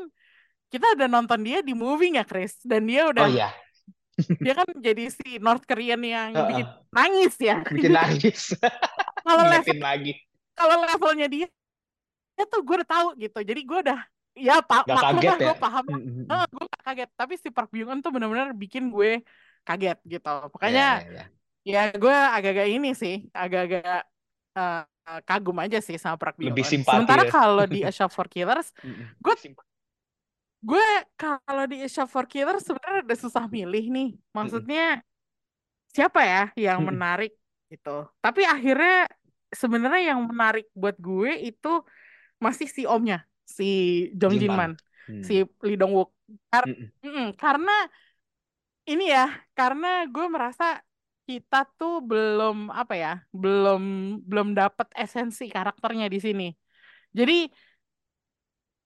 kita udah nonton dia di movie ya Chris dan dia udah oh, iya. dia kan jadi si North Korean yang uh, bikin nangis ya. Bikin nangis. kalau level lagi. Kalau levelnya dia ya tuh gue udah tahu gitu. Jadi gue udah ya pak maklum lah gue ya? paham. Mm -hmm. uh, gue gak kaget tapi si Park Byung Eun tuh benar-benar bikin gue kaget gitu. Makanya yeah, yeah, yeah Ya, gue agak-agak ini sih, agak-agak uh, kagum aja sih sama Park Lebih simpati Sementara ya. kalau di A Shop for Killers, gue gue kalau di A Shop for Killers sebenarnya udah susah milih nih. Maksudnya siapa ya yang menarik gitu. Tapi akhirnya sebenarnya yang menarik buat gue itu masih si omnya, si Jong Jin Man, hmm. si Lee Dong Wook. Kar mm karena ini ya, karena gue merasa kita tuh belum apa ya belum belum dapat esensi karakternya di sini jadi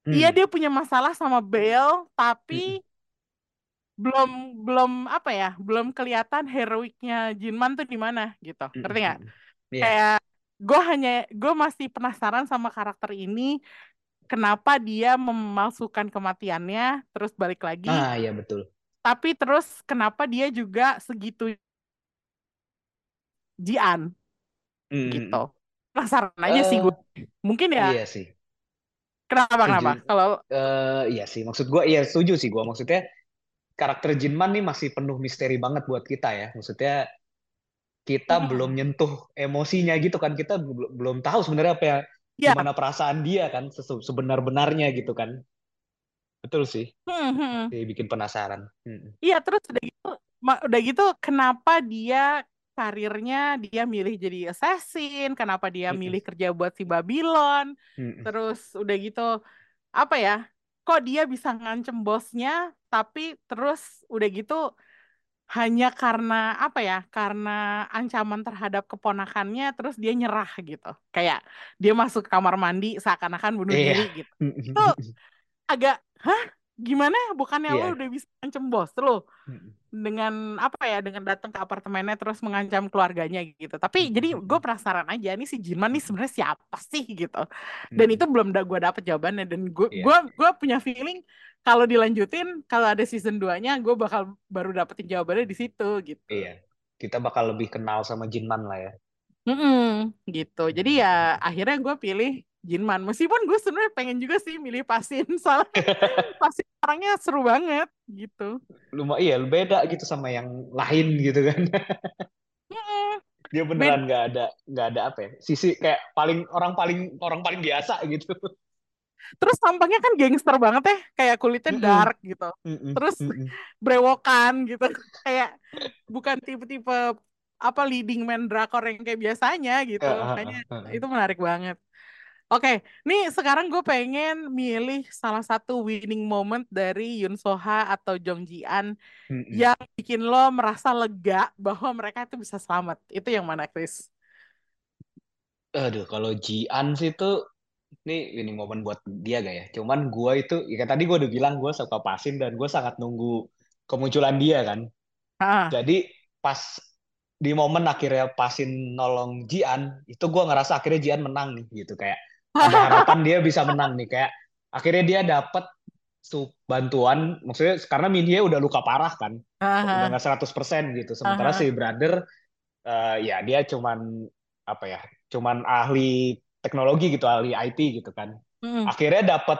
hmm. iya dia punya masalah sama Belle tapi hmm. belum belum apa ya belum kelihatan heroiknya Jinman tuh di mana gitu hmm. ngerti nggak yeah. kayak gue hanya gue masih penasaran sama karakter ini kenapa dia memalsukan kematiannya terus balik lagi ah iya betul tapi terus kenapa dia juga segitu Jian hmm. gitu penasaran aja uh, sih gue mungkin ya iya sih Kenapa kenapa? Kalau uh, iya sih, maksud gue iya setuju sih gue. Maksudnya karakter Jinman nih masih penuh misteri banget buat kita ya. Maksudnya kita hmm. belum nyentuh emosinya gitu kan. Kita belum tahu sebenarnya apa ya, ya. gimana perasaan dia kan sebenar-benarnya gitu kan. Betul sih. Hmm, hmm. bikin penasaran. Hmm. Iya, terus udah gitu udah gitu kenapa dia karirnya dia milih jadi assassin, kenapa dia milih kerja buat si Babylon. Terus udah gitu apa ya? Kok dia bisa ngancem bosnya tapi terus udah gitu hanya karena apa ya? Karena ancaman terhadap keponakannya terus dia nyerah gitu. Kayak dia masuk ke kamar mandi seakan-akan bunuh yeah. diri gitu. Itu agak hah? Gimana? Bukannya yeah. lo udah bisa ngancem bos lo? dengan apa ya? Dengan datang ke apartemennya terus mengancam keluarganya gitu. Tapi hmm, jadi hmm, gue hmm. penasaran aja nih si Jinman nih sebenarnya siapa sih gitu. Dan itu belum da gue dapet jawabannya. Dan gue yeah. gue gue punya feeling kalau dilanjutin kalau ada season 2 nya gue bakal baru dapetin jawabannya di situ gitu. Iya. Kita bakal lebih kenal sama Jinman lah ya. Mm -mm, gitu. Jadi ya akhirnya gue pilih Jinman. Meskipun gue sebenarnya pengen juga sih milih Pasin, soalnya Pasin orangnya seru banget gitu. Lumayan iya, beda gitu sama yang lain gitu kan. Dia beneran nggak ada nggak ada apa ya sisi kayak paling orang paling orang paling biasa gitu. Terus tampangnya kan gangster banget ya, kayak kulitnya dark gitu. Terus brewokan gitu, kayak bukan tipe-tipe apa leading man drakor yang kayak biasanya gitu. Makanya itu menarik banget. Oke, nih sekarang gue pengen milih salah satu winning moment dari Yun Soha atau Jong Ji An mm -mm. yang bikin lo merasa lega bahwa mereka itu bisa selamat. Itu yang mana, Chris? Aduh, kalau Ji An sih itu ini winning moment buat dia gak ya? Cuman gue itu, ya tadi gue udah bilang gue suka pasin dan gue sangat nunggu kemunculan dia kan. Ah. Jadi pas di momen akhirnya pasin nolong Jian, itu gue ngerasa akhirnya Jian menang nih gitu kayak ada harapan dia bisa menang nih kayak akhirnya dia dapat bantuan maksudnya karena Minhye udah luka parah kan uh-huh. udah nggak 100% gitu sementara uh-huh. si brother uh, ya dia cuman apa ya cuman ahli teknologi gitu ahli IT gitu kan uh-huh. akhirnya dapat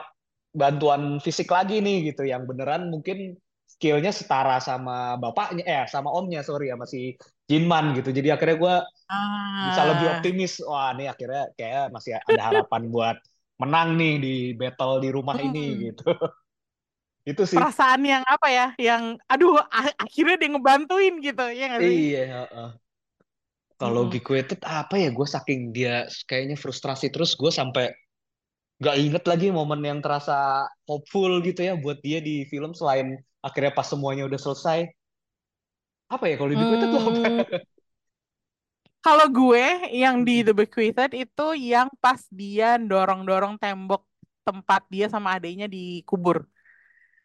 bantuan fisik lagi nih gitu yang beneran mungkin skillnya setara sama bapaknya eh sama omnya sorry sama si Jinman gitu jadi akhirnya gue ah. bisa lebih optimis wah nih akhirnya kayak masih ada harapan buat menang nih di battle di rumah hmm. ini gitu itu sih perasaan yang apa ya yang aduh akhirnya dia ngebantuin gitu ya gak sih iya uh. kalau hmm. Itu apa ya gue saking dia kayaknya frustrasi terus gue sampai gak inget lagi momen yang terasa hopeful gitu ya buat dia di film selain akhirnya pas semuanya udah selesai apa ya kalau di Bequeathed hmm. tuh apa? Kalau gue yang di The Bequeathed itu yang pas dia dorong-dorong tembok tempat dia sama adiknya dikubur.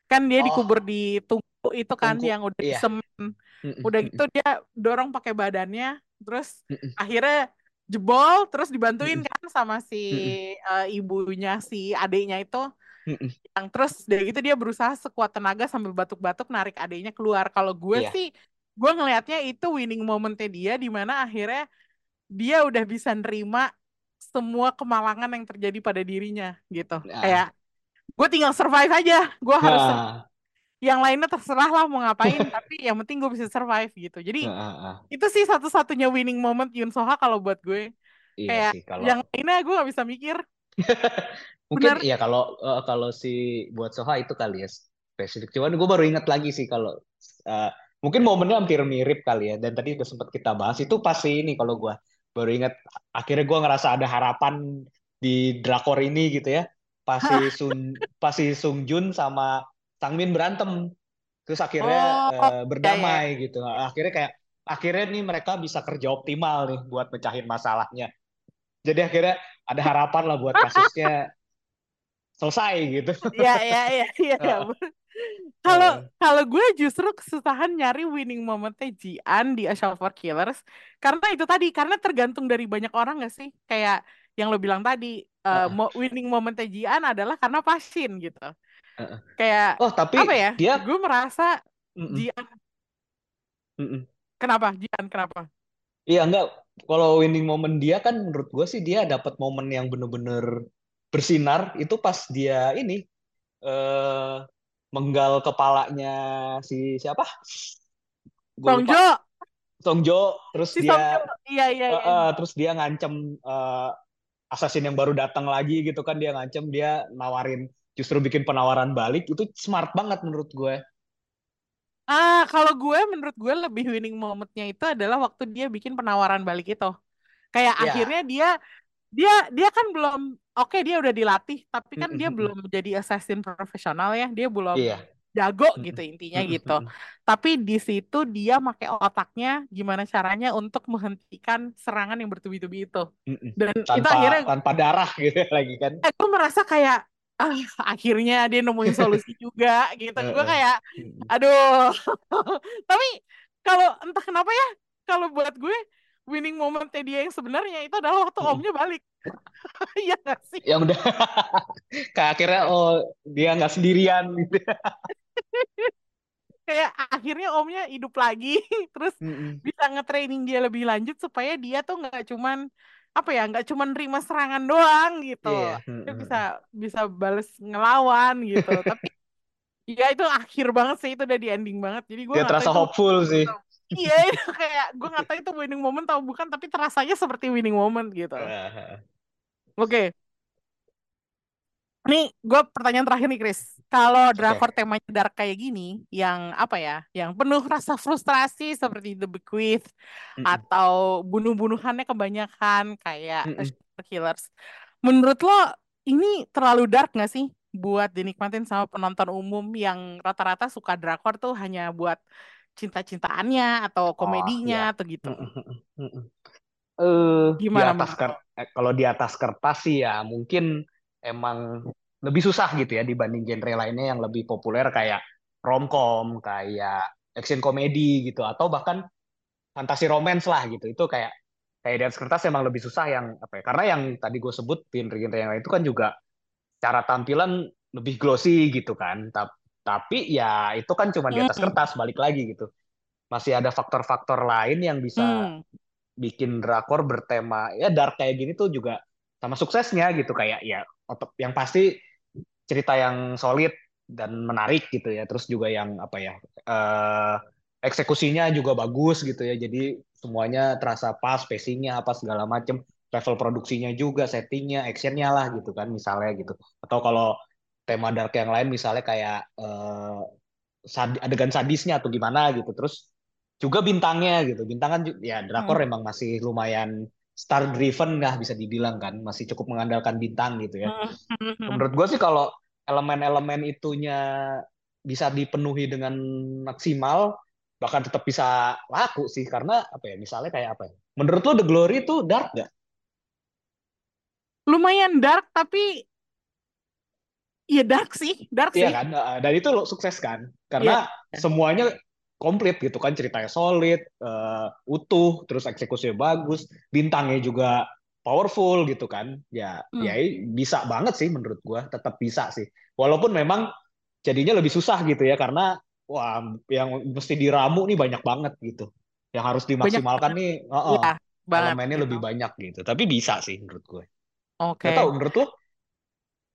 Kan dia oh. dikubur di tungku itu kan tungku. yang udah yeah. semen udah gitu dia dorong pakai badannya terus akhirnya jebol terus dibantuin kan sama si uh, ibunya si adiknya itu terus dari gitu dia berusaha sekuat tenaga sambil batuk-batuk narik adiknya keluar. Kalau gue yeah. sih gue ngelihatnya itu winning momentnya dia di mana akhirnya dia udah bisa nerima semua kemalangan yang terjadi pada dirinya gitu. Yeah. Kayak gue tinggal survive aja. Gue harus nah. yang lainnya terserah lah mau ngapain tapi yang penting gue bisa survive gitu. Jadi uh. itu sih satu-satunya winning moment Yun Soha kalau buat gue. Iya kayak sih, kalau... yang lainnya gue gak bisa mikir. Mungkin Benar. ya kalau uh, kalau si buat Soha itu kali ya spesifik. Cuman gue baru ingat lagi sih kalau uh, mungkin momennya hampir mirip kali ya. Dan tadi udah sempat kita bahas itu pasti ini kalau gue baru ingat akhirnya gue ngerasa ada harapan di drakor ini gitu ya. Pasti Sun pasti Sung Jun sama Sang Min berantem. Terus akhirnya oh, uh, berdamai ya, ya. gitu. Akhirnya kayak akhirnya nih mereka bisa kerja optimal nih buat pecahin masalahnya. Jadi akhirnya ada harapan lah buat kasusnya selesai gitu. Iya iya iya iya. Kalau kalau gue justru kesusahan nyari winning momentnya Jian di A Show for Killers karena itu tadi karena tergantung dari banyak orang gak sih kayak yang lo bilang tadi uh, uh. winning momentnya Jian adalah karena pasien gitu. Uh. Kayak oh tapi apa ya? Dia... Gue merasa mm -mm. Jian. Mm -mm. Kenapa Jian kenapa? Iya enggak kalau winning moment dia kan menurut gue sih dia dapat momen yang bener-bener bersinar itu pas dia ini eh menggal kepalanya si siapa? Gue Song lupa. Jo. Song Jo. Terus Si dia Song Jo. Iya, iya, iya. eh, terus dia ngancem eh, assassin yang baru datang lagi gitu kan dia ngancem dia nawarin justru bikin penawaran balik itu smart banget menurut gue. Ah, kalau gue menurut gue lebih winning momentnya itu adalah waktu dia bikin penawaran balik itu. Kayak Ya. akhirnya dia dia dia kan belum oke dia udah dilatih tapi kan dia belum menjadi assassin profesional ya. Dia belum Iya. jago gitu intinya gitu. Tapi di situ dia pakai otaknya gimana caranya untuk menghentikan serangan yang bertubi-tubi itu. Dan itu Tanpa akhirnya tanpa darah gitu lagi kan. eh, gue merasa kayak ah akhirnya dia nemuin solusi juga gitu. Gue kayak aduh. Tapi kalau entah kenapa ya, kalau buat gue winning momentnya dia yang sebenarnya itu adalah waktu omnya balik. Iya gak sih? Yang udah kayak akhirnya oh dia nggak sendirian gitu. Kayak akhirnya omnya hidup lagi, terus Mm-mm. bisa nge-training dia lebih lanjut supaya dia tuh nggak cuman apa ya, nggak cuman nerima serangan doang gitu. Iya. Dia bisa bisa bales ngelawan gitu. Tapi ya itu akhir banget sih itu udah di ending banget. Jadi gue Dia nggak terasa itu hopeful sih. Iya, itu kayak gue nggak tahu itu winning moment atau bukan, tapi terasanya seperti winning moment gitu. Oke, nih gue pertanyaan terakhir nih Chris. Kalau drakor temanya dark kayak gini, yang apa ya, yang penuh rasa frustrasi seperti The Bequest Mm-mm. atau bunuh-bunuhannya kebanyakan kayak Mm-mm. Serial Killers, menurut lo ini terlalu dark nggak sih buat dinikmatin sama penonton umum yang rata-rata suka drakor tuh hanya buat cinta-cintaannya atau Oh komedinya ya. atau gitu? Mm-mm. Eh di Gimana atas eh, kalau di atas kertas sih ya mungkin emang lebih susah gitu ya dibanding genre lainnya yang lebih populer kayak romcom, kayak action komedi gitu atau bahkan fantasi romance lah gitu. Itu kayak kayak di atas kertas emang lebih susah yang apa ya? Karena yang tadi gue sebut genre-genre yang lain itu kan juga cara tampilan lebih glossy gitu kan. Ta- Tapi ya itu kan cuma di atas kertas balik lagi gitu. Masih ada faktor-faktor lain yang bisa hmm, bikin drakor bertema ya dark kayak gini tuh juga sama suksesnya gitu. Kayak ya yang pasti cerita yang solid dan menarik gitu ya. Terus juga yang apa ya eh, eksekusinya juga bagus gitu ya. Jadi semuanya terasa pas pacingnya apa segala macem. Level produksinya juga settingnya actionnya lah gitu kan misalnya gitu. Atau kalau tema dark yang lain misalnya kayak eh, sad- adegan sadisnya atau gimana gitu. Terus juga bintangnya gitu. Bintang kan ya drakor hmm, emang masih lumayan star driven lah bisa dibilang kan. Masih cukup mengandalkan bintang gitu ya. Hmm, hmm, hmm. menurut gue sih kalau elemen-elemen itunya bisa dipenuhi dengan maksimal bahkan tetap bisa laku sih. Karena apa ya misalnya kayak apa ya? Menurut lo The Glory itu dark gak? Lumayan dark tapi ya dark sih, dark Iya sih. kan Nah, dan itu lo sukses kan Iya. karena semuanya komplit gitu kan ceritanya solid eh, utuh terus eksekusinya bagus bintangnya juga powerful gitu kan ya Hmm. ya bisa banget sih menurut gua tetap bisa sih walaupun memang jadinya lebih susah gitu ya karena wah yang mesti diramu nih banyak banget gitu yang harus Banyak dimaksimalkan banget. nih oh, Iya, banget elemennya gitu. lebih banyak gitu tapi bisa sih menurut gue Oke. nggak tahu menurut lo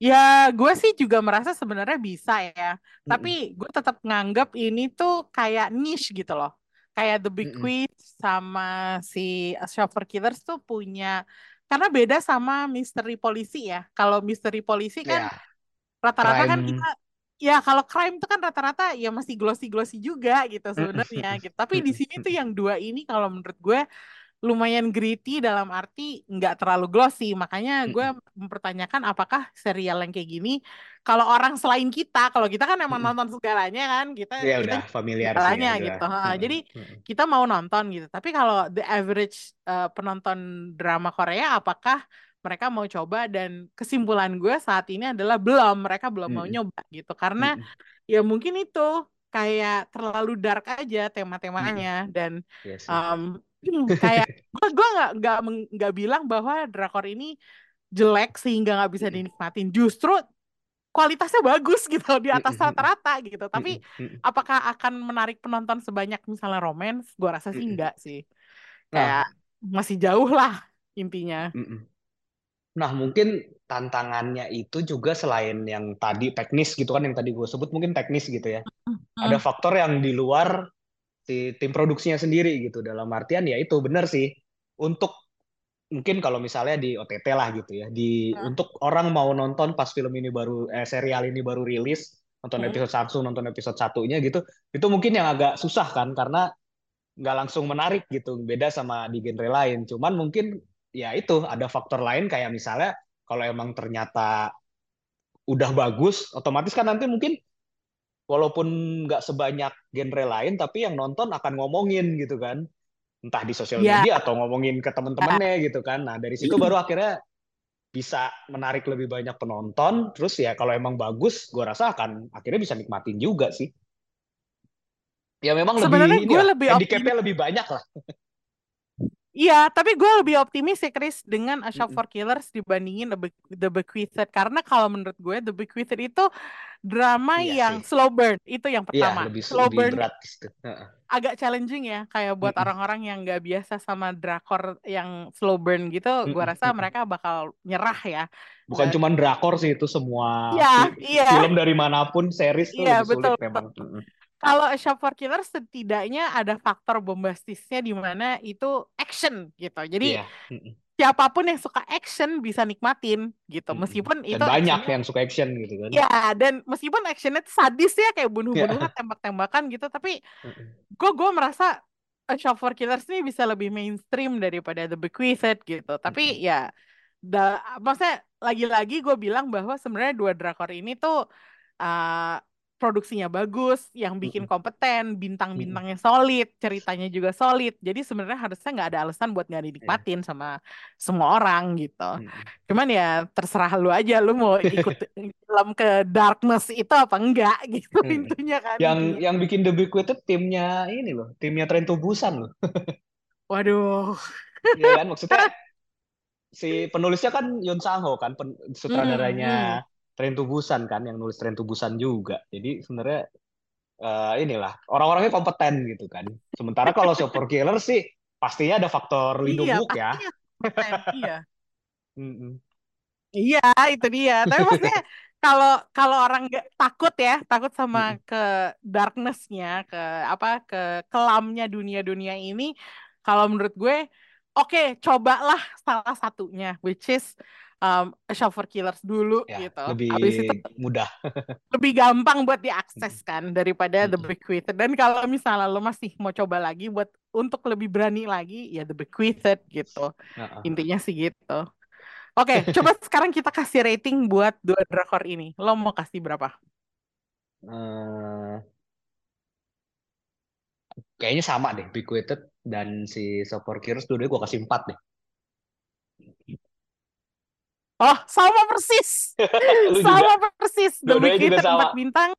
Ya, gue sih juga merasa sebenarnya bisa ya. Mm-mm. Tapi gue tetap nganggap ini tuh kayak niche gitu loh. Kayak The Big. Queen sama si Chauffeur Killers tuh punya karena beda sama misteri polisi ya. Kalau misteri polisi kan ya rata-rata kan kita ya kalau crime tuh kan rata-rata ya masih glossy-glossy juga gitu sebenarnya gitu. Tapi di sini tuh yang dua ini kalau menurut gue lumayan gritty dalam arti nggak terlalu glossy. Makanya gue Mm-mm. mempertanyakan apakah serial yang kayak gini kalau orang selain kita, kalau kita kan emang Mm-mm. nonton segalanya kan, kita Ya kita udah familiar sih ya segalanya gitu. Ha, Mm-mm. Jadi kita mau nonton gitu. Tapi kalau the average uh, penonton drama Korea apakah mereka mau coba dan kesimpulan gue saat ini adalah belum, mereka belum mau Mm-mm. nyoba gitu. Karena Mm-mm. ya mungkin itu kayak terlalu dark aja tema-temanya dan Iya sih. um, kayak gue gue nggak nggak nggak bilang bahwa drakor ini jelek sehingga nggak bisa Mm-mm. dinikmatin. Justru kualitasnya bagus gitu di atas Mm-mm. rata-rata gitu. Tapi apakah akan menarik penonton sebanyak misalnya romance? Gue rasa sih enggak sih. Nah, kayak masih jauh lah intinya. Nah, mungkin tantangannya itu juga selain yang tadi teknis gitu kan, yang tadi gue sebut mungkin teknis gitu ya. Ada faktor yang di luar si tim produksinya sendiri gitu. Dalam artian ya itu benar sih. Untuk mungkin kalau misalnya di OTT lah gitu ya, di hmm. untuk orang mau nonton pas film ini baru eh, serial ini baru rilis, nonton hmm. episode satu, nonton episode satunya gitu, itu mungkin yang agak susah kan karena nggak langsung menarik gitu, beda sama di genre lain. Cuman mungkin ya itu ada faktor lain kayak misalnya kalau emang ternyata udah bagus, otomatis kan nanti mungkin walaupun nggak sebanyak genre lain, tapi yang nonton akan ngomongin gitu kan, entah di sosial yeah. media atau ngomongin ke temen-temennya yeah. gitu kan. Nah dari situ baru akhirnya bisa menarik lebih banyak penonton. Terus ya kalau emang bagus, gue rasa akan akhirnya bisa nikmatin juga sih. Ya memang Sebenarnya lebih gue lebih handicapnya lebih banyak lah. Iya, tapi gue lebih optimis ya Chris dengan A Shop for Killers dibandingin The, Be The Bequeathed karena kalau menurut gue The Bequeathed itu drama iya yang sih. slow burn itu yang iya, pertama. Iya, lebih, slow lebih burn berat. Agak challenging ya kayak buat orang-orang yang nggak biasa sama drakor yang slow burn gitu, gue rasa mereka bakal nyerah ya. Bukan Dan... cuma drakor sih itu semua iya, iya. film dari mana pun series tuh iya, lebih betul, sulit memang. Betul kalau A Shop for Killers setidaknya ada faktor bombastisnya di mana itu action gitu. Jadi yeah. Siapa pun yang suka action bisa nikmatin gitu. Meskipun dan itu banyak yang suka action gitu kan. Ya, dan meskipun actionnya itu sadis ya kayak bunuh-bunuhan, yeah. tembak-tembakan gitu, tapi gue gue merasa A Shop for Killers ini bisa lebih mainstream daripada The Bequeathed gitu. Tapi ya da, maksudnya lagi-lagi gue bilang bahwa sebenarnya dua drakor ini tuh uh, produksinya bagus, yang bikin kompeten, bintang-bintangnya solid, ceritanya juga solid. Jadi sebenarnya harusnya nggak ada alasan buat nggak iya. dinikmatin yeah. sama semua orang gitu. Cuman ya terserah lu aja, lu mau ikut film ke darkness itu apa enggak gitu intinya kan. Yang yang bikin The Big itu timnya ini loh, timnya Tren Busan loh. Waduh. Iya kan maksudnya si penulisnya kan Yun Sang Ho kan, sutradaranya. Hmm, hmm Tren Tubusan kan yang nulis Tren Tubusan juga. Jadi sebenarnya uh, inilah orang-orangnya kompeten gitu kan. Sementara kalau Super Killer sih pastinya ada faktor lindung iya, ya. iya. Iya, itu dia. Tapi maksudnya kalau kalau orang gak, takut ya, takut sama ke darknessnya, ke apa, ke kelamnya dunia-dunia ini, kalau menurut gue, oke, okay, cobalah salah satunya, which is um, Shower Killers dulu ya, gitu. Lebih Habis itu mudah. lebih gampang buat diakses kan daripada The Bequeathed. Dan kalau misalnya lo masih mau coba lagi buat untuk lebih berani lagi ya The Bequeathed gitu. Uh-uh. Intinya sih gitu. Oke, okay, coba sekarang kita kasih rating buat dua drakor ini. Lo mau kasih berapa? Uh, kayaknya sama deh, Bequeathed dan si Shower Killers dulu gue kasih 4 deh. Oh, sama persis. sama juga. persis. The Wicked empat bintang.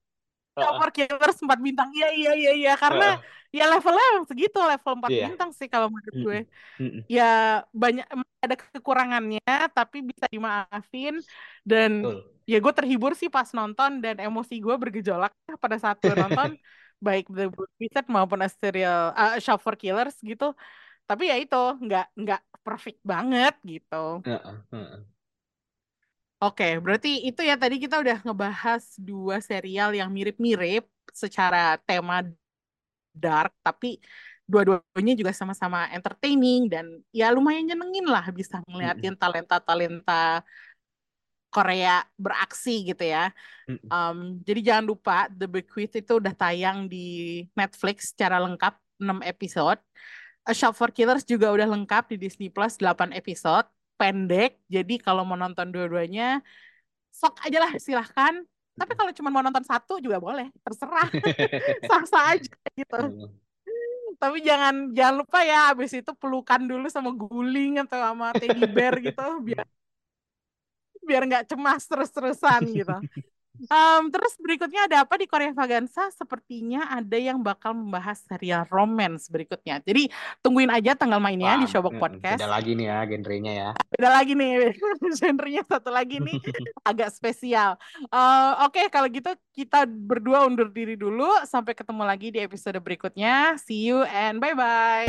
Super Killers empat bintang. Iya, iya, iya, iya. Karena uh. ya levelnya emang segitu. Level empat yeah. bintang sih kalau menurut gue. Mm -hmm. Ya banyak ada kekurangannya, tapi bisa dimaafin. Dan Betul. ya gue terhibur sih pas nonton. Dan emosi gue bergejolak pada saat gue nonton. baik The Wizard maupun a serial uh, Shop for Killers gitu. Tapi ya itu nggak nggak perfect banget gitu. Uh, uh, uh. Oke, berarti itu ya tadi kita udah ngebahas dua serial yang mirip-mirip secara tema dark, tapi dua-duanya juga sama-sama entertaining dan ya lumayan nyenengin lah bisa ngeliatin talenta-talenta Korea beraksi gitu ya. Um, jadi jangan lupa The Bequest itu udah tayang di Netflix secara lengkap 6 episode. A Shop for Killers juga udah lengkap di Disney Plus 8 episode pendek. Jadi kalau mau nonton dua-duanya, sok aja lah silahkan. Tapi kalau cuma mau nonton satu juga boleh, terserah. Sah-sah aja gitu. Tapi jangan jangan lupa ya habis itu pelukan dulu sama guling atau sama teddy bear gitu biar biar nggak cemas terus-terusan gitu. Um, terus berikutnya ada apa di Korea Vagansa? Sepertinya ada yang bakal membahas serial romance berikutnya. Jadi tungguin aja tanggal mainnya Wah, di Showbox Podcast. Beda lagi nih ya genrenya ya. Beda lagi nih genrenya satu lagi nih agak spesial. Uh, Oke okay, kalau gitu kita berdua undur diri dulu. Sampai ketemu lagi di episode berikutnya. See you and bye bye.